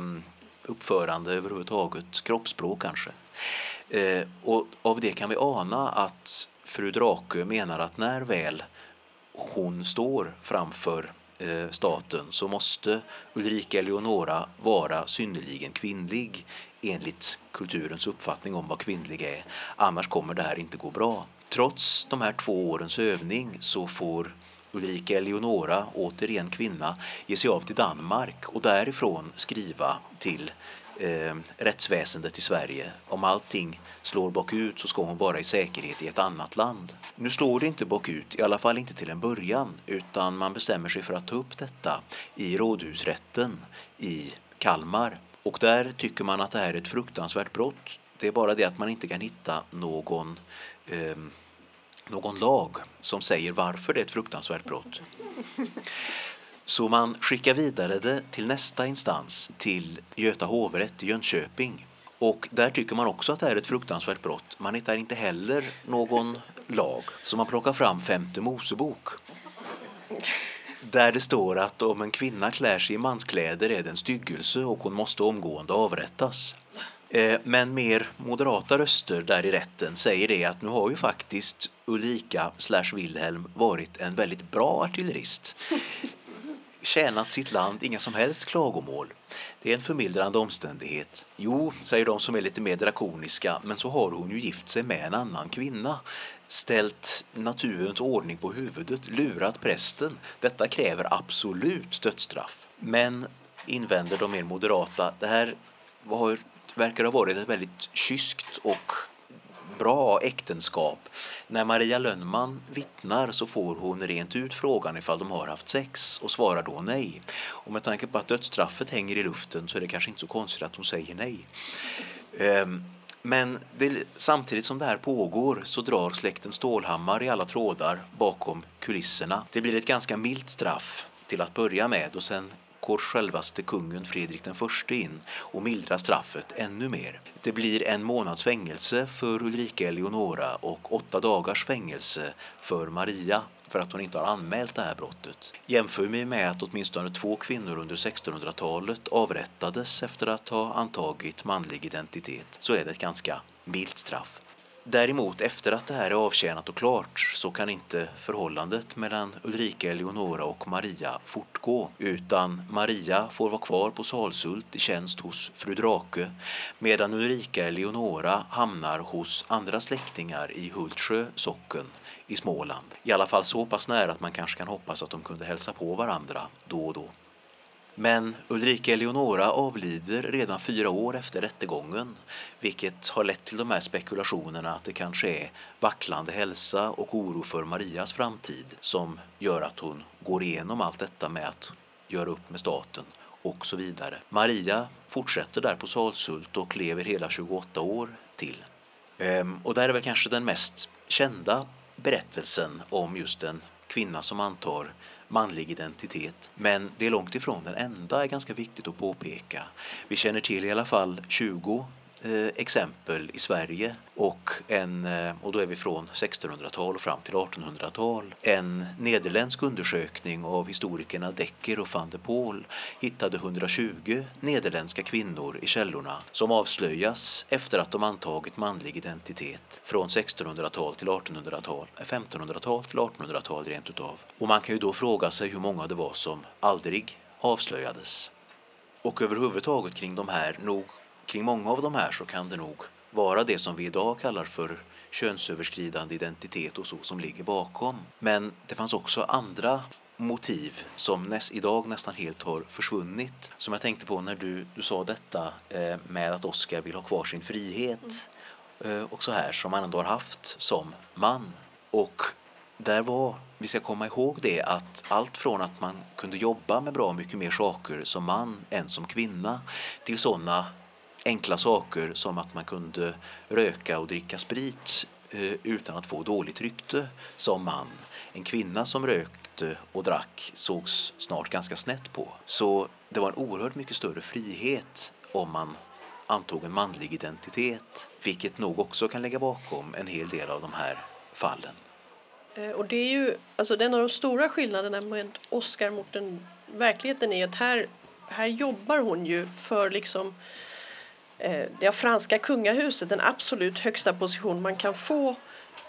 Speaker 4: uppförande överhuvudtaget, kroppsspråk kanske. Eh, och av det kan vi ana att fru Drake menar att när väl hon står framför eh, staten så måste Ulrika Eleonora vara synnerligen kvinnlig enligt kulturens uppfattning om vad kvinnlig är. Annars kommer det här inte gå bra. Trots de här två årens övning så får Ulrika Eleonora, återigen kvinna, ge sig av till Danmark och därifrån skriva till eh, rättsväsendet i Sverige. Om allting slår bakut så ska hon vara i säkerhet i ett annat land. Nu slår det inte bakut, i alla fall inte till en början, utan man bestämmer sig för att ta upp detta i rådhusrätten i Kalmar. Och där tycker man att det här är ett fruktansvärt brott. Det är bara det att man inte kan hitta någon eh, någon lag som säger varför det är ett fruktansvärt brott. Så man skickar vidare det till nästa instans, till Göta hovrätt i Jönköping. Och där tycker man också att det är ett fruktansvärt brott. Man hittar inte heller någon lag. Så man plockar fram femte Mosebok. Där det står att om en kvinna klär sig i manskläder är det en styggelse och hon måste omgående avrättas. Eh, men mer moderata röster där i rätten säger det att nu har ju faktiskt Ulrika slash Wilhelm varit en väldigt bra artillerist. Tjänat sitt land, inga som helst klagomål. Det är en förmildrande omständighet. Jo, säger de som är lite mer drakoniska, men så har hon ju gift sig med en annan kvinna. Ställt naturens ordning på huvudet, lurat prästen. Detta kräver absolut dödsstraff. Men, invänder de mer moderata, det här var verkar ha varit ett väldigt kyskt och bra äktenskap. När Maria Lönnman vittnar så får hon rent ut frågan ifall de har haft sex och svarar då nej. Och med tanke på att dödsstraffet hänger i luften så är det kanske inte så konstigt att hon säger nej. Ehm, men det, samtidigt som det här pågår så drar släkten Stålhammar i alla trådar bakom kulisserna. Det blir ett ganska milt straff till att börja med och sen går självaste kungen Fredrik den förste in och mildrar straffet ännu mer. Det blir en månads fängelse för Ulrika Eleonora och åtta dagars fängelse för Maria för att hon inte har anmält det här brottet. Jämför vi med att åtminstone två kvinnor under 1600-talet avrättades efter att ha antagit manlig identitet så är det ett ganska milt straff. Däremot efter att det här är avtjänat och klart så kan inte förhållandet mellan Ulrika Eleonora och Maria fortgå utan Maria får vara kvar på Salsult i tjänst hos fru Drake medan Ulrika Eleonora hamnar hos andra släktingar i Hultsjö socken i Småland. I alla fall så pass nära att man kanske kan hoppas att de kunde hälsa på varandra då och då. Men Ulrika Eleonora avlider redan fyra år efter rättegången vilket har lett till de här spekulationerna att det kanske är vacklande hälsa och oro för Marias framtid som gör att hon går igenom allt detta med att göra upp med staten och så vidare. Maria fortsätter där på Salsult och lever hela 28 år till. Ehm, och där är väl kanske den mest kända berättelsen om just den kvinna som antar manlig identitet. Men det är långt ifrån den enda, är ganska viktigt att påpeka. Vi känner till i alla fall 20 Eh, exempel i Sverige och, en, eh, och då är vi från 1600-tal och fram till 1800-tal. En nederländsk undersökning av historikerna Decker och van der Poel hittade 120 nederländska kvinnor i källorna som avslöjas efter att de antagit manlig identitet från 1600-tal till 1800-tal, 1500-tal eh, till 1800-tal rent utav. Och man kan ju då fråga sig hur många det var som aldrig avslöjades. Och överhuvudtaget kring de här, nog kring många av de här så kan det nog vara det som vi idag kallar för könsöverskridande identitet och så som ligger bakom. Men det fanns också andra motiv som näst, idag nästan helt har försvunnit. Som jag tänkte på när du, du sa detta eh, med att Oskar vill ha kvar sin frihet eh, och så här som han ändå har haft som man. Och där var, vi ska komma ihåg det, att allt från att man kunde jobba med bra mycket mer saker som man än som kvinna till sådana enkla saker som att man kunde röka och dricka sprit eh, utan att få dåligt rykte som man. En kvinna som rökte och drack sågs snart ganska snett på. Så det var en oerhört mycket större frihet om man antog en manlig identitet, vilket nog också kan ligga bakom en hel del av de här fallen.
Speaker 3: Eh, och det är ju, alltså en av de stora skillnaderna med Oscar mot den verkligheten är att här, här jobbar hon ju för liksom eh, Eh, det franska kungahuset, den absolut högsta position man kan få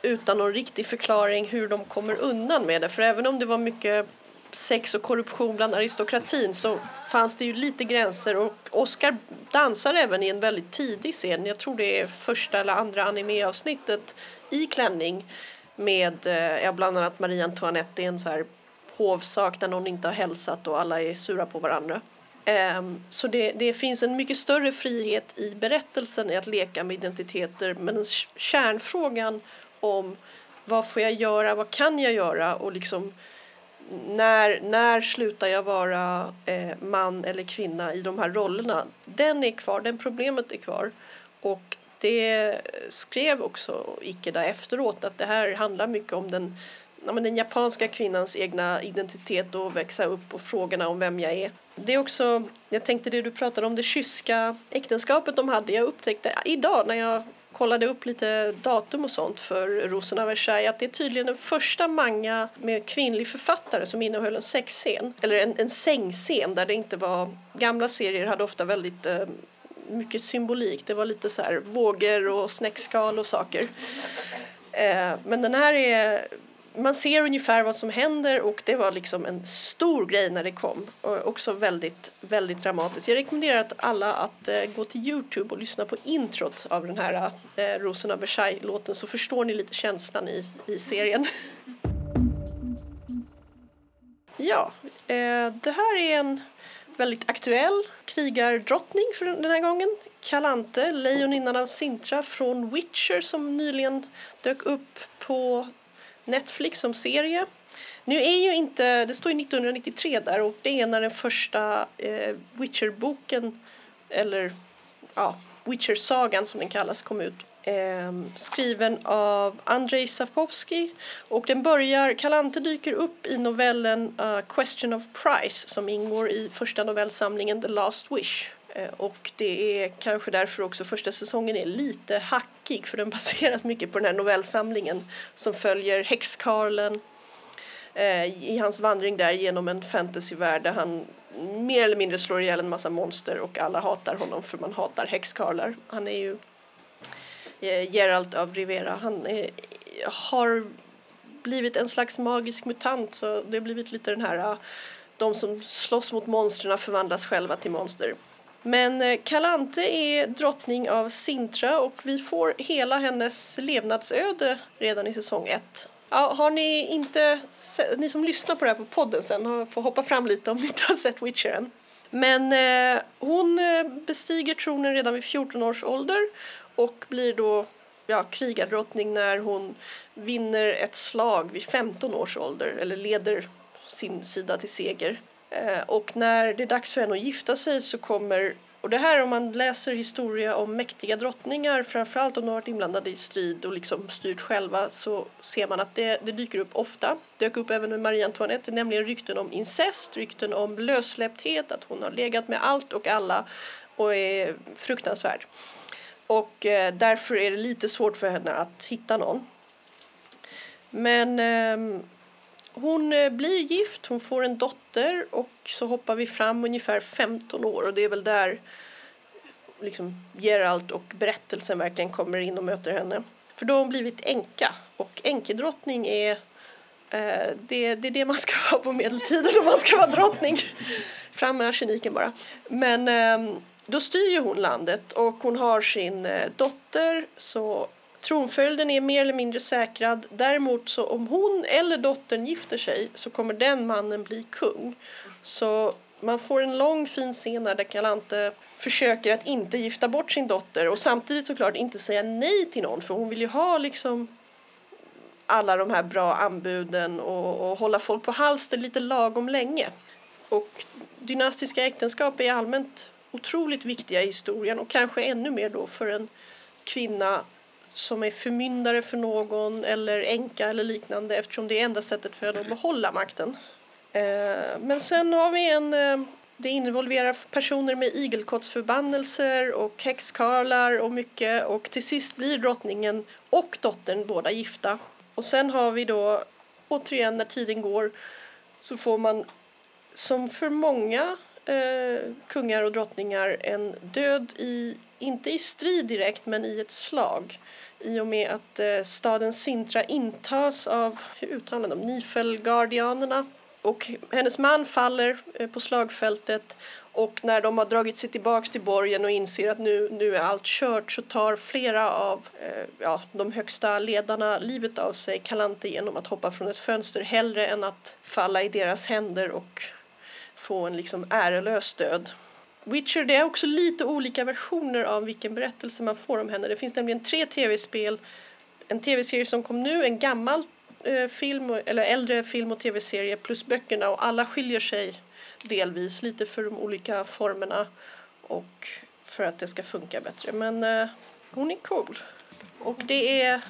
Speaker 3: utan någon riktig förklaring hur de kommer undan med det. För även om det var mycket sex och korruption bland aristokratin så fanns det ju lite gränser och Oscar dansar även i en väldigt tidig scen, jag tror det är första eller andra animeavsnittet i klänning med eh, ja, bland annat Marie Antoinette, det är en så här hovsak där någon inte har hälsat och alla är sura på varandra. Ehm, så det, det, finns en mycket större frihet i berättelsen i att leka med identiteter men kärnfrågan om vad får jag göra, vad kan jag göra och liksom när, när slutar jag vara eh, man eller kvinna i de här rollerna, den är kvar, den problemet är kvar. Och det skrev också Ikeda efteråt att det här handlar mycket om den, ja, den japanska kvinnans egna identitet och växa upp och frågorna om vem jag är. Det är också, jag tänkte det du pratade om det kyska äktenskapet de hade. Jag upptäckte idag när jag kollade upp lite datum och sånt för Rosen av Versailles att det är tydligen den första manga med kvinnlig författare som innehöll en sexscen. Eller en, en sängscen där det inte var, gamla serier hade ofta väldigt eh, mycket symbolik. Det var lite så här vågor och snäckskal och saker. Eh, men den här är man ser ungefär vad som händer och det var liksom en stor grej när det kom. Och också väldigt, väldigt dramatiskt. Jag rekommenderar att alla att eh, gå till Youtube och lyssna på introt av den här eh, Rosen av Versailles-låten så förstår ni lite känslan i, i serien. ja, eh, det här är en väldigt aktuell krigardrottning för den här gången. Kalante, lejoninnan av Sintra från Witcher som nyligen dök upp på Netflix som serie. Nu är ju inte, det står ju 1993 där och det är när den första eh, Witcher-boken, eller ja, Witcher-sagan som den kallas, kom ut. Eh, skriven av Andrzej Sapkowski och den börjar, Kalante dyker upp i novellen uh, Question of Price som ingår i första novellsamlingen The Last Wish. Eh, och det är kanske därför också första säsongen är lite hackig för den baseras mycket på den här novellsamlingen som följer häxkarlen eh, i hans vandring där genom en fantasyvärld där han mer eller mindre slår ihjäl en massa monster och alla hatar honom för man hatar häxkarlar. Han är ju eh, Geralt av Rivera. Han är, har blivit en slags magisk mutant så det har blivit lite den här de som slåss mot monstren förvandlas själva till monster. Men eh, Kalante är drottning av Sintra och vi får hela hennes levnadsöde redan i säsong ett. Ja, har ni inte, ni som lyssnar på det här på podden sen får hoppa fram lite om ni inte har sett Witcher än. Men eh, hon eh, bestiger tronen redan vid 14 års ålder och blir då ja, krigardrottning när hon vinner ett slag vid 15 års ålder eller leder sin sida till seger. Eh, och när det är dags för henne att gifta sig så kommer Och det här om man läser historia om mäktiga drottningar, framförallt om de har varit inblandade i strid och liksom styrt själva, så ser man att det, det dyker upp ofta. Det dök upp även med Marie Antoinette, nämligen rykten om incest, rykten om lössläppthet, att hon har legat med allt och alla och är fruktansvärd. Och eh, därför är det lite svårt för henne att hitta någon. Men eh, hon eh, blir gift, hon får en dotter och så hoppar vi fram ungefär 15 år och det är väl där liksom Geralt och berättelsen verkligen kommer in och möter henne. För då har hon blivit änka och änkedrottning är eh, det, det är det man ska vara på medeltiden om man ska vara drottning. Fram med arseniken bara. Men eh, då styr ju hon landet och hon har sin eh, dotter så Tronföljden är mer eller mindre säkrad. Däremot så om hon eller dottern gifter sig så kommer den mannen bli kung. Så man får en lång fin scen där Galante försöker att inte gifta bort sin dotter och samtidigt såklart inte säga nej till någon för hon vill ju ha liksom alla de här bra anbuden och, och hålla folk på halster lite lagom länge. Och dynastiska äktenskap är allmänt otroligt viktiga i historien och kanske ännu mer då för en kvinna som är förmyndare för någon eller änka eller liknande eftersom det är enda sättet för henne att behålla makten. Eh, men sen har vi en eh, det involverar personer med igelkottsförbannelser och häxkarlar och mycket och till sist blir drottningen och dottern båda gifta. Och sen har vi då återigen när tiden går så får man som för många eh, kungar och drottningar en död i, inte i strid direkt men i ett slag i och med att eh, staden Sintra intas av, hur uttalar de, Nifelgardianerna. Och hennes man faller eh, på slagfältet och när de har dragit sig tillbaka till borgen och inser att nu, nu är allt kört så tar flera av eh, ja, de högsta ledarna livet av sig, Kalante, genom att hoppa från ett fönster hellre än att falla i deras händer och få en liksom ärelös död. Witcher det är också lite olika versioner av vilken berättelse man får om henne. Det finns nämligen tre tv-spel, en tv-serie som kom nu, en gammal eh, film eller äldre film och tv-serie plus böckerna och alla skiljer sig delvis lite för de olika formerna och för att det ska funka bättre. Men eh, hon är cool. Och det är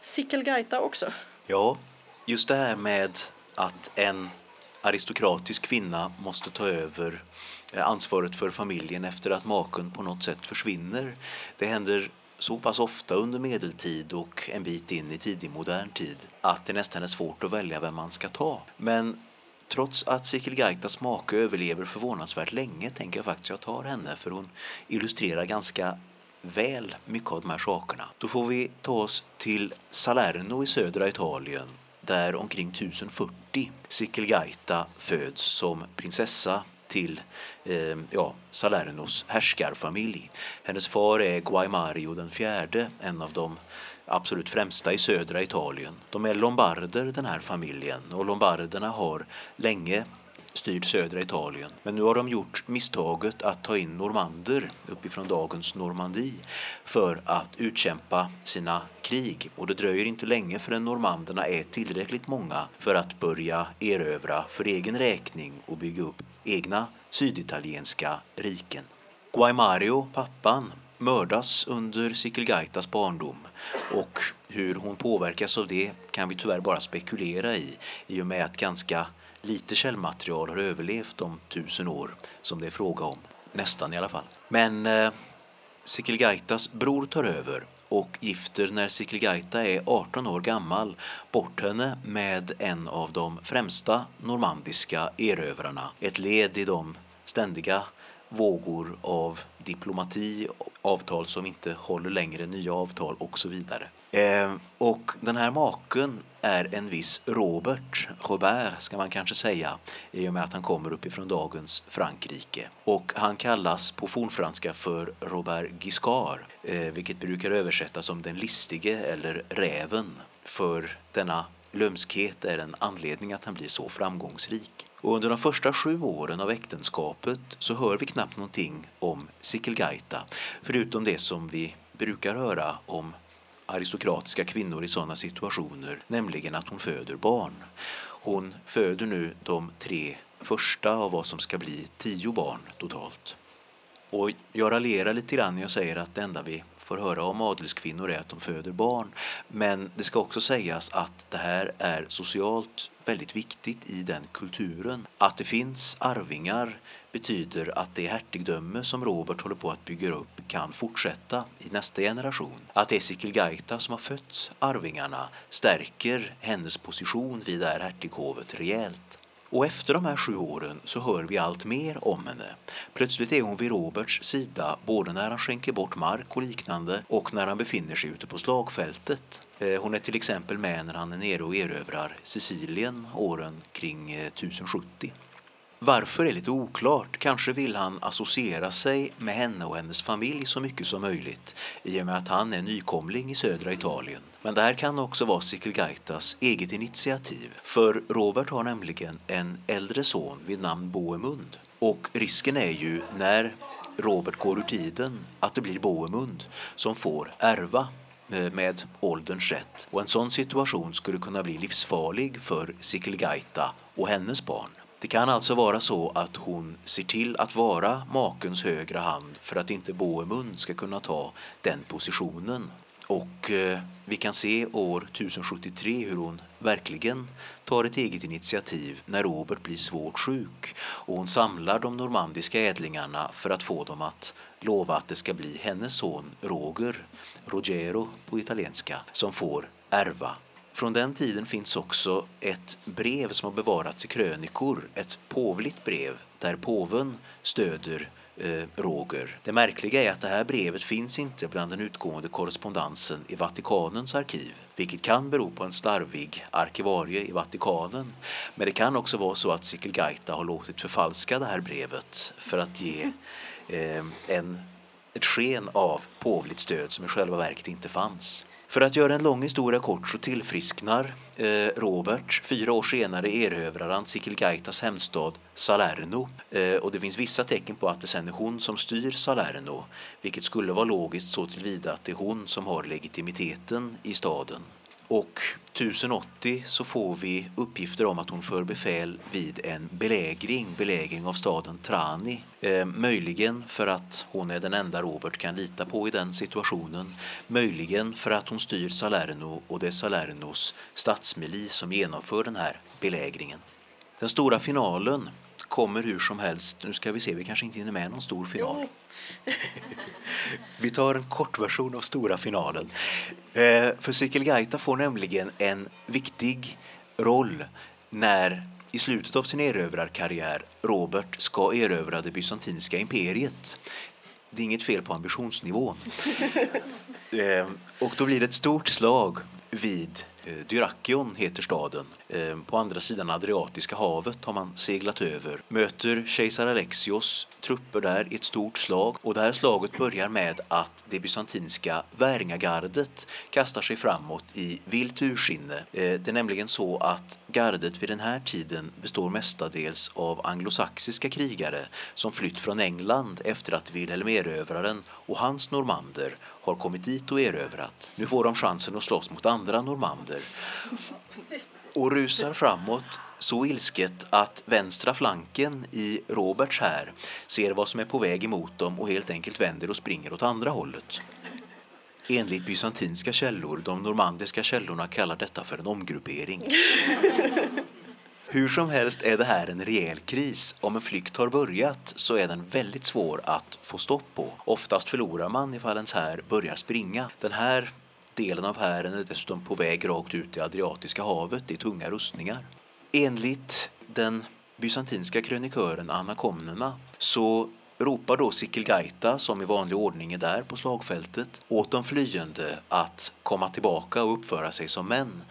Speaker 3: Sikelgaita också.
Speaker 4: Ja, just det här med att en aristokratisk kvinna måste ta över eh, ansvaret för familjen efter att maken på något sätt försvinner. Det händer så pass ofta under medeltid och en bit in i tidig modern tid att det nästan är svårt att välja vem man ska ta. Men trots att Sikilgaitas make överlever förvånansvärt länge tänker jag faktiskt jag tar henne för hon illustrerar ganska väl mycket av de här sakerna. Då får vi ta oss till Salerno i södra Italien där omkring 1040 Sikilgaita föds som prinsessa till eh, ja, Salernos härskarfamilj. Hennes far är Guaimario den fjärde, en av de absolut främsta i södra Italien. De är lombarder den här familjen och lombarderna har länge styrd södra Italien. Men nu har de gjort misstaget att ta in normander uppifrån dagens Normandie för att utkämpa sina krig. Och det dröjer inte länge förrän normanderna är tillräckligt många för att börja erövra för egen räkning och bygga upp egna syditalienska riken. Guaimario, pappan, mördas under Sikelgaitas barndom och hur hon påverkas av det kan vi tyvärr bara spekulera i i och med att ganska lite källmaterial har överlevt de tusen år som det är fråga om. Nästan i alla fall. Men eh, Sikilgaitas bror tar över och gifter när Sikilgaita är 18 år gammal bort henne med en av de främsta normandiska erövrarna. Ett led i de ständiga vågor av diplomati, avtal som inte håller längre, nya avtal och så vidare. Eh, och den här maken är en viss Robert, Robert ska man kanske säga, i och med att han kommer uppifrån dagens Frankrike. Och han kallas på fornfranska för Robert Giscard, eh, vilket brukar översättas som den listige eller räven. För denna lömskhet är en anledning att han blir så framgångsrik. Och under de första sju åren av äktenskapet så hör vi knappt någonting om Sikilgaita, förutom det som vi brukar höra om aristokratiska kvinnor i sådana situationer, nämligen att hon föder barn. Hon föder nu de tre första av vad som ska bli tio barn totalt. Och jag raljerar lite grann när jag säger att det enda vi får höra om adelskvinnor är att de föder barn. Men det ska också sägas att det här är socialt väldigt viktigt i den kulturen. Att det finns arvingar betyder att det hertigdöme som Robert håller på att bygga upp kan fortsätta i nästa generation. Att det är som har fött arvingarna stärker hennes position vid det här hertighovet rejält. Och efter de här sju åren så hör vi allt mer om henne. Plötsligt är hon vid Roberts sida både när han skänker bort mark och liknande och när han befinner sig ute på slagfältet. Eh, hon är till exempel med när han är nere och erövrar Sicilien åren kring eh, 1070. Varför är lite oklart. Kanske vill han associera sig med henne och hennes familj så mycket som möjligt i och med att han är nykomling i södra Italien. Men det här kan också vara Sikelgaitas eget initiativ. För Robert har nämligen en äldre son vid namn Boemund. Och risken är ju när Robert går ur tiden att det blir Boemund som får ärva eh, med ålderns rätt. Och en sån situation skulle kunna bli livsfarlig för Sikelgaita och hennes barn. Det kan alltså vara så att hon ser till att vara makens högra hand för att inte Boemund ska kunna ta den positionen. Och eh, vi kan se år 1073 hur hon verkligen tar ett eget initiativ när Robert blir svårt sjuk och hon samlar de normandiska ädlingarna för att få dem att lova att det ska bli hennes son Roger, Rogero på italienska, som får ärva från den tiden finns också ett brev som har bevarats i krönikor, ett påvligt brev där påven stöder eh, Roger. Det märkliga är att det här brevet finns inte bland den utgående korrespondensen i Vatikanens arkiv, vilket kan bero på en slarvig arkivarie i Vatikanen. Men det kan också vara så att Sikilgaita har låtit förfalska det här brevet för att ge eh, en, ett sken av påvligt stöd som i själva verket inte fanns. För att göra en lång historia kort så tillfrisknar eh, Robert. Fyra år senare erövrar han Sikilgaitas hemstad Salerno eh, och det finns vissa tecken på att det sen är hon som styr Salerno vilket skulle vara logiskt så tillvida att det är hon som har legitimiteten i staden. Och 1080 så får vi uppgifter om att hon för befäl vid en belägring, belägring av staden Trani. Eh, möjligen för att hon är den enda Robert kan lita på i den situationen. Möjligen för att hon styr Salerno och det är Salernos stadsmilis som genomför den här belägringen. Den stora finalen kommer hur som helst. Nu ska vi se, vi kanske inte hinner med någon stor final. vi tar en kortversion av stora finalen. Eh, för Sikilgaita får nämligen en viktig roll när i slutet av sin erövrarkarriär Robert ska erövra det bysantinska imperiet. Det är inget fel på ambitionsnivån. eh, och då blir det ett stort slag vid Eh, Dyrakion heter staden. Eh, på andra sidan Adriatiska havet har man seglat över. Möter kejsar Alexios trupper där i ett stort slag och det här slaget börjar med att det bysantinska Väringagardet kastar sig framåt i vilt ursinne. Eh, det är nämligen så att gardet vid den här tiden består mestadels av anglosaxiska krigare som flytt från England efter att Wilhelm erövraren och hans normander har kommit dit och erövrat. Nu får de chansen att slåss mot andra normander och rusar framåt så ilsket att vänstra flanken i Roberts här ser vad som är på väg emot dem och helt enkelt vänder och springer åt andra hållet. Enligt bysantinska källor, de normandiska källorna kallar detta för en omgruppering. Hur som helst är det här en rejäl kris. Om en flykt har börjat så är den väldigt svår att få stopp på. Oftast förlorar man ifall ens här börjar springa. Den här delen av hären är dessutom på väg rakt ut i Adriatiska havet i tunga rustningar. Enligt den bysantinska krönikören Anna Komnena så ropar då Sikilgaita, som i vanlig ordning är där på slagfältet, åt de flyende att komma tillbaka och uppföra sig som män.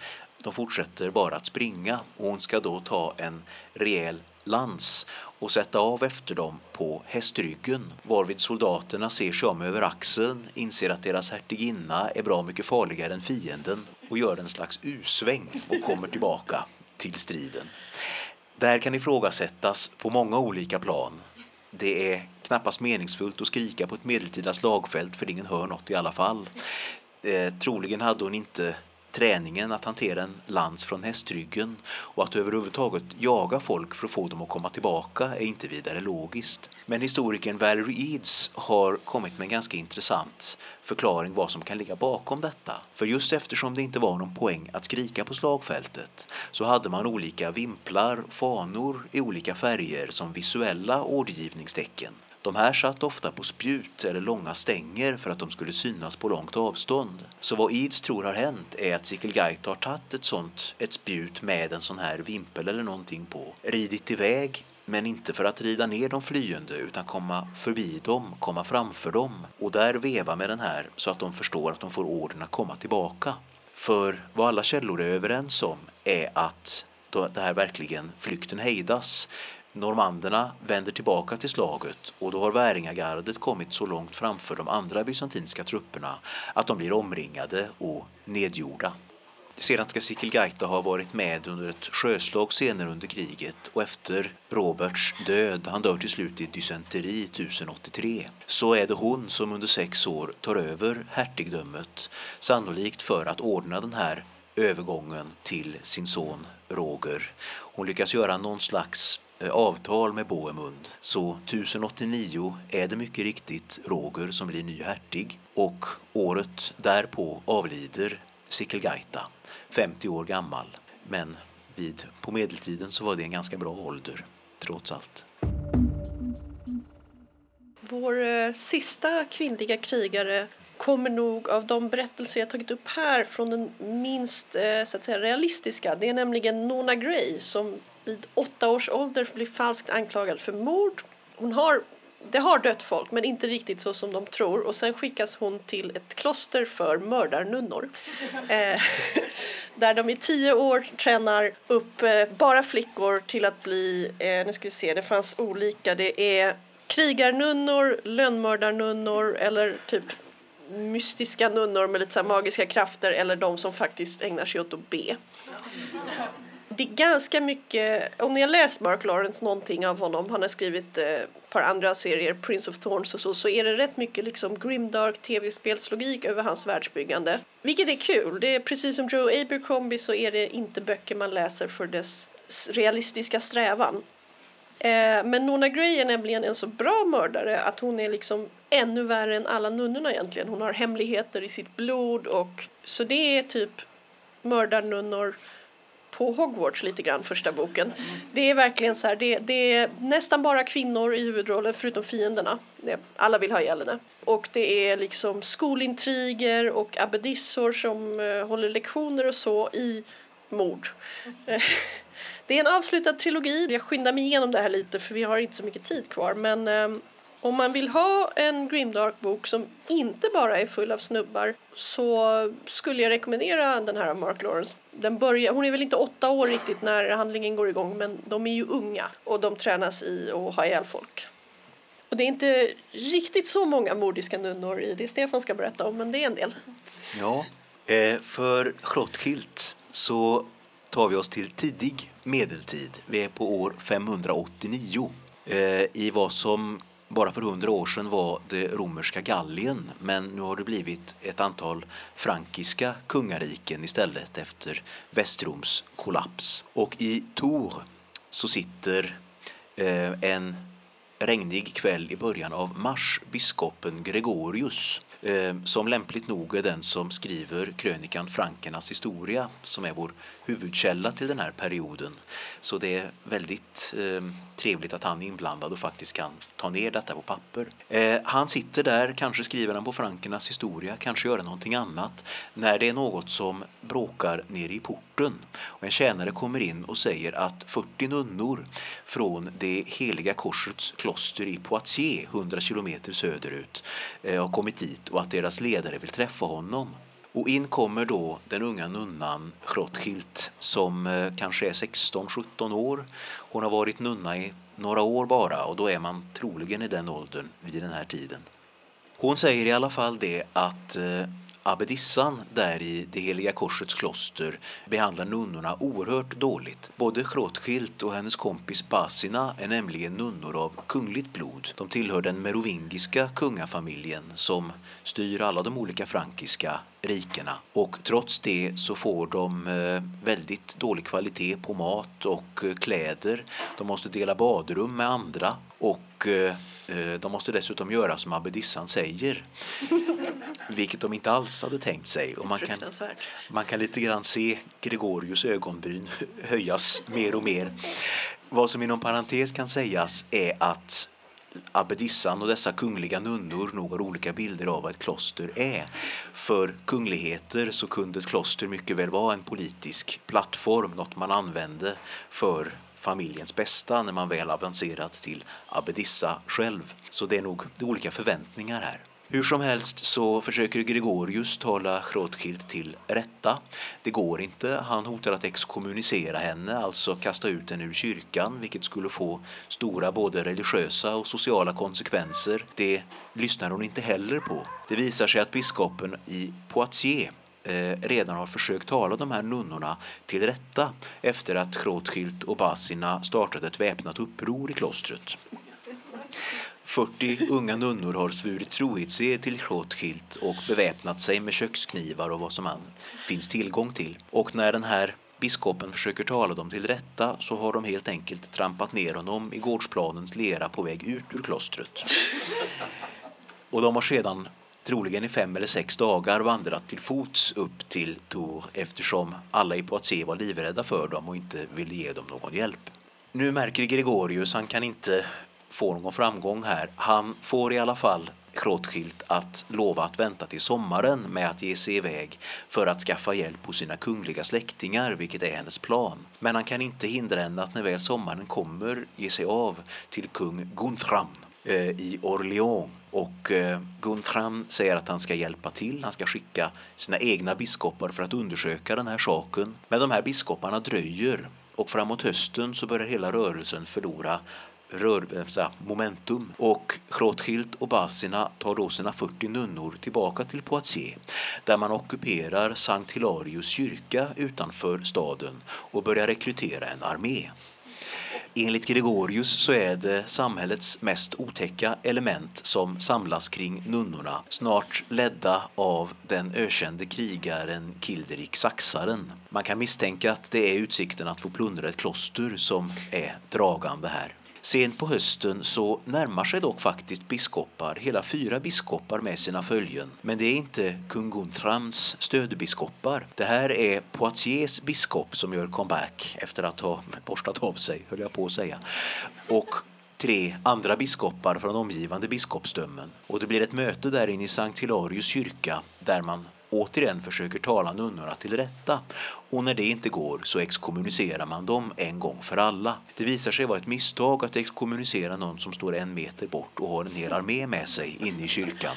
Speaker 4: De fortsätter bara att springa och hon ska då ta en rejäl lans och sätta av efter dem på hästryggen varvid soldaterna ser sig om över axeln, inser att deras hertiginna är bra mycket farligare än fienden och gör en slags U-sväng och kommer tillbaka till striden. Det här kan ifrågasättas på många olika plan. Det är knappast meningsfullt att skrika på ett medeltida slagfält för ingen hör något i alla fall. Eh, troligen hade hon inte träningen att hantera en lans från hästryggen och att överhuvudtaget jaga folk för att få dem att komma tillbaka är inte vidare logiskt. Men historikern Valerie Eads har kommit med en ganska intressant förklaring vad som kan ligga bakom detta. För just eftersom det inte var någon poäng att skrika på slagfältet så hade man olika vimplar, fanor i olika färger som visuella ordergivningstecken. De här satt ofta på spjut eller långa stänger för att de skulle synas på långt avstånd. Så vad Eads tror har hänt är att Sikelgaita har tagit ett sånt, ett spjut med en sån här vimpel eller någonting på, ridit iväg men inte för att rida ner de flyende utan komma förbi dem, komma framför dem och där veva med den här så att de förstår att de får orden att komma tillbaka. För vad alla källor är överens om är att det här verkligen flykten hejdas. Normanderna vänder tillbaka till slaget och då har Väringagardet kommit så långt framför de andra bysantinska trupperna att de blir omringade och nedgjorda. Sedan ska Sikelgaita ha varit med under ett sjöslag senare under kriget och efter Roberts död, han dör till slut i dysenteri 1083, så är det hon som under sex år tar över hertigdömet, sannolikt för att ordna den här övergången till sin son Roger. Hon lyckas göra någon slags Eh, avtal med Bohemund. Så 1089 är det mycket riktigt Roger som blir ny hertig och året därpå avlider Sikelgaita, 50 år gammal. Men vid, på medeltiden så var det en ganska bra ålder, trots allt.
Speaker 3: Vår eh, sista kvinnliga krigare kommer nog av de berättelser jag tagit upp här från den minst eh, så att säga, realistiska. Det är nämligen Nona Gray som vid åtta års ålder blir falskt anklagad för mord. Hon har det har dött folk, men inte riktigt så som de tror. Och sen skickas hon till ett kloster för mördarnunnor. Eh, där de i tio år tränar upp eh, bara flickor till att bli, eh, nu ska vi se, det fanns olika, det är krigarnunnor, lönnmördarnunnor eller typ mystiska nunnor med lite så magiska krafter eller de som faktiskt ägnar sig åt att be det är ganska mycket, om ni har läst Mark Lawrence någonting av honom, han har skrivit eh, ett par andra serier, Prince of Thorns och så, så är det rätt mycket liksom grimdark tv-spelslogik över hans världsbyggande. Vilket är kul, det är precis som Joe Abercrombie så är det inte böcker man läser för dess realistiska strävan. Eh, men Nona Gray är nämligen en så bra mördare att hon är liksom ännu värre än alla nunnorna egentligen. Hon har hemligheter i sitt blod och så det är typ mördarnunnor på Hogwarts lite grann, första boken. Det är verkligen så här, det, det, är nästan bara kvinnor i huvudrollen förutom fienderna. Alla vill ha ihjäl henne. Och det är liksom skolintriger och abbedissor som uh, håller lektioner och så i mord. det är en avslutad trilogi. Jag skyndar mig igenom det här lite för vi har inte så mycket tid kvar. Men ehm, om man vill ha en grimdark-bok som inte bara är full av snubbar så skulle jag rekommendera den här av Mark Lawrence. Den börjar, hon är väl inte åtta år riktigt när handlingen går igång men de är ju unga och de tränas i att ha ihjäl folk. Och det är inte riktigt så många mordiska nunnor i det Stefan ska berätta om men det är en del.
Speaker 4: Ja, eh, för Schlottkilt så tar vi oss till tidig medeltid. Vi är på år 589 eh, i vad som bara för hundra år sedan var det romerska Gallien men nu har det blivit ett antal frankiska kungariken istället efter Västroms kollaps. Och i Tour så sitter eh, en regnig kväll i början av mars biskopen Gregorius Ehm, som lämpligt nog är den som skriver krönikan Frankernas historia som är vår huvudkälla till den här perioden. Så det är väldigt ehm, trevligt att han är inblandad och faktiskt kan ta ner detta på papper. Ehm, han sitter där, kanske skriver han på Frankernas historia, kanske gör någonting annat, när det är något som bråkar nere i porten. Och en tjänare kommer in och säger att 40 nunnor från det heliga korsets kloster i Poitiers, 100 kilometer söderut, eh, har kommit dit och att deras ledare vill träffa honom. Och in kommer då den unga nunnan Schrottkilt som eh, kanske är 16-17 år. Hon har varit nunna i några år bara och då är man troligen i den åldern vid den här tiden. Hon säger i alla fall det att eh, abbedissan där i det heliga korsets kloster behandlar nunnorna oerhört dåligt. Både Hrothgild och hennes kompis Basina är nämligen nunnor av kungligt blod. De tillhör den merovingiska kungafamiljen som styr alla de olika frankiska rikena. Och trots det så får de eh, väldigt dålig kvalitet på mat och eh, kläder. De måste dela badrum med andra och eh, de måste dessutom göra som abbedissan säger. Vilket de inte alls hade tänkt sig. Och man, kan, man kan lite grann se Gregorius ögonbryn höjas mer och mer. Vad som inom parentes kan sägas är att abbedissan och dessa kungliga nunnor nog har olika bilder av vad ett kloster är. För kungligheter så kunde ett kloster mycket väl vara en politisk plattform, något man använde för familjens bästa när man väl avancerat till abbedissa själv. Så det är nog olika förväntningar här. Hur som helst så försöker Gregorius tala Hrothgild till rätta. Det går inte. Han hotar att exkommunicera henne, alltså kasta ut henne ur kyrkan, vilket skulle få stora både religiösa och sociala konsekvenser. Det lyssnar hon inte heller på. Det visar sig att biskopen i Poitiers Eh, redan har försökt tala de här nunnorna till rätta efter att Hrothgild och Basina startade ett väpnat uppror i klostret. 40 unga nunnor har svurit trohetsed till Hrothgild och beväpnat sig med köksknivar och vad som än finns tillgång till. Och när den här biskopen försöker tala dem till rätta så har de helt enkelt trampat ner honom i gårdsplanens lera på väg ut ur klostret. Och de har sedan troligen i fem eller sex dagar vandrat till fots upp till Tor eftersom alla i Poitiers var livrädda för dem och inte ville ge dem någon hjälp. Nu märker Gregorius, han kan inte få någon framgång här. Han får i alla fall Rothschild att lova att vänta till sommaren med att ge sig iväg för att skaffa hjälp hos sina kungliga släktingar, vilket är hennes plan. Men han kan inte hindra henne att när väl sommaren kommer ge sig av till kung Guntram eh, i Orléans och eh, Guntram säger att han ska hjälpa till, han ska skicka sina egna biskopar för att undersöka den här saken. Men de här biskoparna dröjer och framåt hösten så börjar hela rörelsen förlora rör, eh, här, momentum och Hrothgild och Basina tar då sina 40 nunnor tillbaka till Poitiers där man ockuperar Sankt Hilarius kyrka utanför staden och börjar rekrytera en armé. Enligt Gregorius så är det samhällets mest otäcka element som samlas kring nunnorna, snart ledda av den ökände krigaren Kilderik Saxaren. Man kan misstänka att det är utsikten att få plundra ett kloster som är dragande här. Sent på hösten så närmar sig dock faktiskt biskopar, hela fyra biskopar med sina följen. Men det är inte kung Guntrams stödbiskopar. Det här är Poitiers biskop som gör comeback efter att ha borstat av sig, höll jag på att säga. Och tre andra biskopar från omgivande biskopsdömen. Och det blir ett möte där inne i Sankt Hilarius kyrka där man återigen försöker tala nunnorna till rätta och när det inte går så exkommunicerar man dem en gång för alla. Det visar sig vara ett misstag att exkommunicera någon som står en meter bort och har en hel armé med sig inne i kyrkan.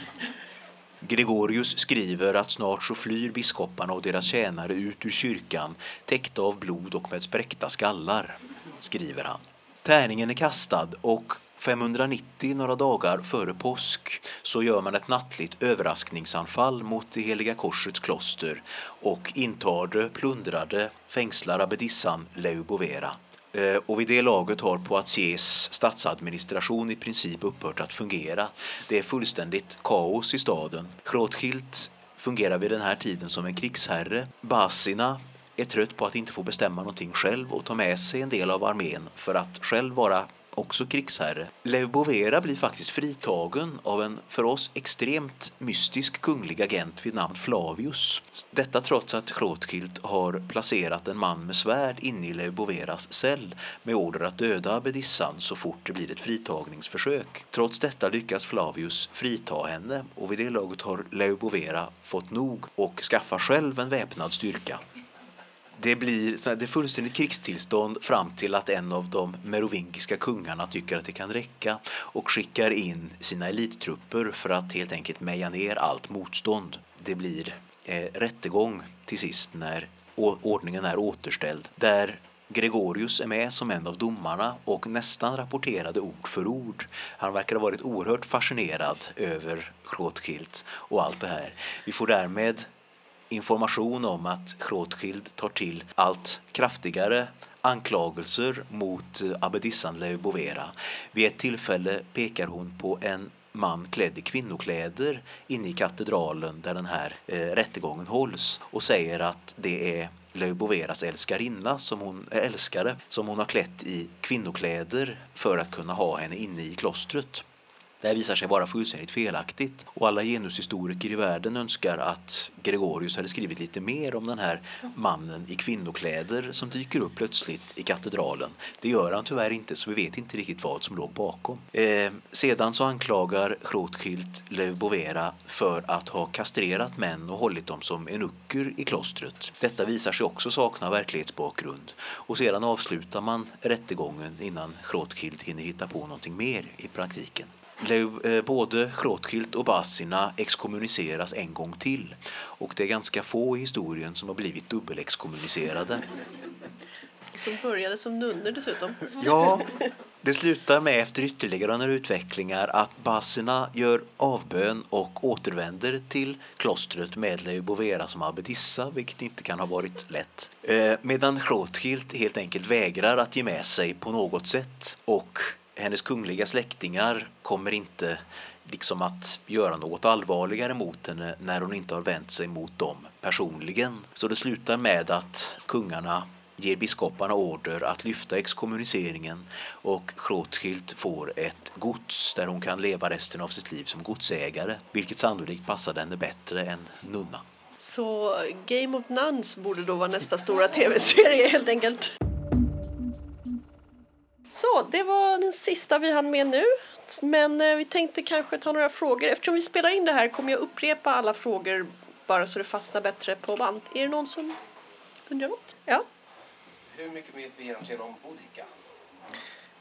Speaker 4: Gregorius skriver att snart så flyr biskoparna och deras tjänare ut ur kyrkan täckta av blod och med spräckta skallar, skriver han. Tärningen är kastad och 590, några dagar före påsk, så gör man ett nattligt överraskningsanfall mot det heliga korsets kloster och intar det, plundrar det, fängslar abbedissan Leubovera. Eh, och vid det laget har Poitiers statsadministration i princip upphört att fungera. Det är fullständigt kaos i staden. Hrothgild fungerar vid den här tiden som en krigsherre. Basina är trött på att inte få bestämma någonting själv och ta med sig en del av armén för att själv vara också krigsherre. Lev Bovera blir faktiskt fritagen av en för oss extremt mystisk kunglig agent vid namn Flavius. Detta trots att Hrothgild har placerat en man med svärd inne i Lev Boveras cell med order att döda abbedissan så fort det blir ett fritagningsförsök. Trots detta lyckas Flavius frita henne och vid det laget har Lev Bovera fått nog och skaffar själv en väpnad styrka det blir det är fullständigt krigstillstånd fram till att en av de merovingiska kungarna tycker att det kan räcka och skickar in sina elittrupper för att helt enkelt meja ner allt motstånd. Det blir eh, rättegång till sist när ordningen är återställd där Gregorius är med som en av domarna och nästan rapporterade ord för ord. Han verkar ha varit oerhört fascinerad över Rothschild och allt det här. Vi får därmed information om att Rothschild tar till allt kraftigare anklagelser mot eh, abbedissan Leo Bovera. Vid ett tillfälle pekar hon på en man klädd i kvinnokläder inne i katedralen där den här eh, rättegången hålls och säger att det är Leo Boveras älskarinna, som hon, eh, älskare, som hon har klätt i kvinnokläder för att kunna ha henne inne i klostret. Det här visar sig vara fullständigt felaktigt och alla genushistoriker i världen önskar att Gregorius hade skrivit lite mer om den här mannen i kvinnokläder som dyker upp plötsligt i katedralen. Det gör han tyvärr inte så vi vet inte riktigt vad som låg bakom. Eh, sedan så anklagar Rothschild Löv Bovera för att ha kastrerat män och hållit dem som enucker i klostret. Detta visar sig också sakna verklighetsbakgrund och sedan avslutar man rättegången innan Rothschild hinner hitta på någonting mer i praktiken. Eh, både Rothschild och Bassina exkommuniceras en gång till. Och det är ganska få i historien som har blivit dubbelexkommunicerade.
Speaker 3: Som började som nunnor dessutom.
Speaker 4: Ja, det slutar med efter ytterligare några utvecklingar att Bassina gör avbön och återvänder till klostret med Leo Bovera som abbedissa, vilket inte kan ha varit lätt. Eh, medan Rothschild helt enkelt vägrar att ge med sig på något sätt och hennes kungliga släktingar kommer inte liksom att göra något allvarligare mot henne när hon inte har vänt sig mot dem personligen. Så det slutar med att kungarna ger biskoparna order att lyfta exkommuniceringen och Rothschild får ett gods där hon kan leva resten av sitt liv som godsägare, vilket sannolikt passade henne bättre än nunna.
Speaker 3: Så Game of Nuns borde då vara nästa stora tv-serie helt enkelt. Så, det var den sista vi hann med nu. Men eh, vi tänkte kanske ta några frågor. Eftersom vi spelar in det här kommer jag upprepa alla frågor bara så det fastnar bättre på band. Är det någon som undrar något? Ja?
Speaker 5: Hur mycket vet vi egentligen om Boudica?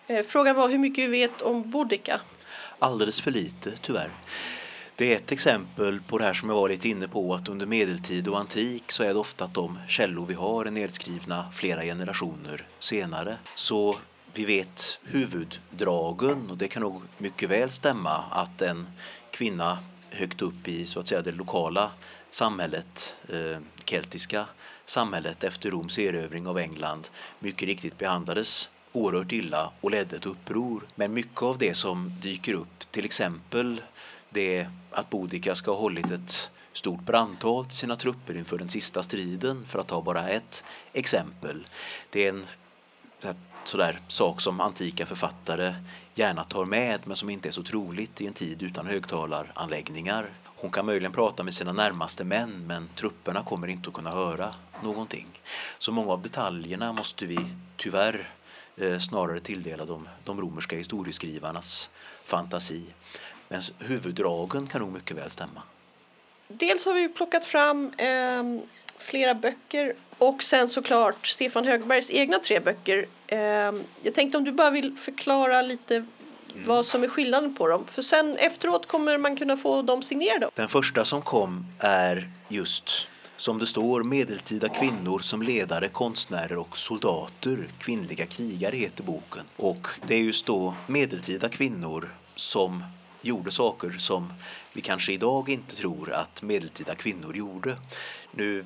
Speaker 3: Eh, frågan var hur mycket vi vet om Boudica.
Speaker 4: Alldeles för lite, tyvärr. Det är ett exempel på det här som jag var lite inne på att under medeltid och antik så är det ofta att de källor vi har är nedskrivna flera generationer senare. Så vi vet huvuddragen och det kan nog mycket väl stämma att en kvinna högt upp i så att säga det lokala samhället, eh, keltiska samhället efter Roms erövring av England mycket riktigt behandlades oerhört illa och ledde ett uppror. Men mycket av det som dyker upp, till exempel det att Bodica ska ha hållit ett stort brandtal till sina trupper inför den sista striden, för att ta bara ett exempel. Det är en sådär sak som antika författare gärna tar med men som inte är så troligt i en tid utan högtalaranläggningar. Hon kan möjligen prata med sina närmaste män men trupperna kommer inte att kunna höra någonting. Så många av detaljerna måste vi tyvärr eh, snarare tilldela de, de romerska historieskrivarnas fantasi. Men huvuddragen kan nog mycket väl stämma.
Speaker 3: Dels har vi plockat fram eh, flera böcker och sen såklart Stefan Högbergs egna tre böcker. Eh, jag tänkte om du bara vill förklara lite mm. vad som är skillnaden på dem. För sen efteråt kommer man kunna få dem signerade.
Speaker 4: Den första som kom är just som det står medeltida kvinnor som ledare, konstnärer och soldater. Kvinnliga krigare heter boken. Och det är just då medeltida kvinnor som gjorde saker som vi kanske idag inte tror att medeltida kvinnor gjorde. Nu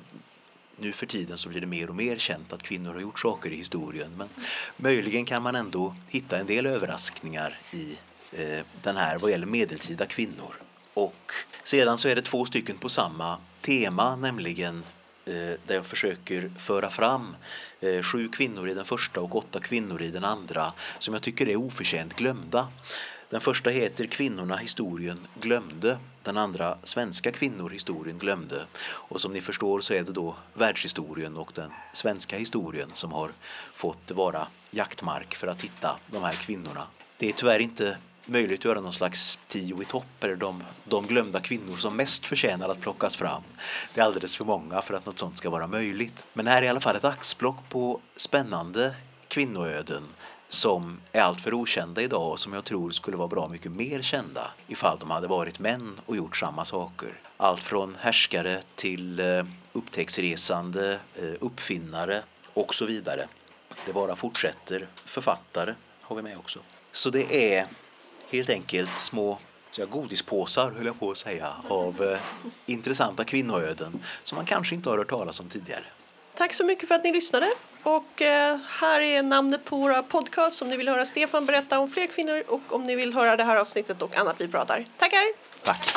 Speaker 4: nu för tiden så blir det mer och mer känt att kvinnor har gjort saker i historien men möjligen kan man ändå hitta en del överraskningar i eh, den här vad gäller medeltida kvinnor. Och sedan så är det två stycken på samma tema, nämligen eh, där jag försöker föra fram eh, sju kvinnor i den första och åtta kvinnor i den andra som jag tycker är oförtjänt glömda. Den första heter Kvinnorna historien glömde. Den andra Svenska kvinnor historien glömde. Och som ni förstår så är det då världshistorien och den svenska historien som har fått vara jaktmark för att hitta de här kvinnorna. Det är tyvärr inte möjligt att göra någon slags tio i topp eller de, de glömda kvinnor som mest förtjänar att plockas fram. Det är alldeles för många för att något sånt ska vara möjligt. Men här är i alla fall ett axplock på spännande kvinnoöden som är alltför okända idag och som jag tror skulle vara bra mycket mer kända ifall de hade varit män och gjort samma saker. Allt från härskare till eh, upptäcktsresande, eh, uppfinnare och så vidare. Det bara fortsätter. Författare har vi med också. Så det är helt enkelt små godispåsar, höll jag på att säga, av eh, intressanta kvinnoöden som man kanske inte har hört talas om tidigare.
Speaker 3: Tack så mycket för att ni lyssnade. Och eh, här är namnet på våra podcasts om ni vill höra Stefan berätta om fler kvinnor och om ni vill höra det här avsnittet och annat vi pratar. Tackar!
Speaker 4: Tack!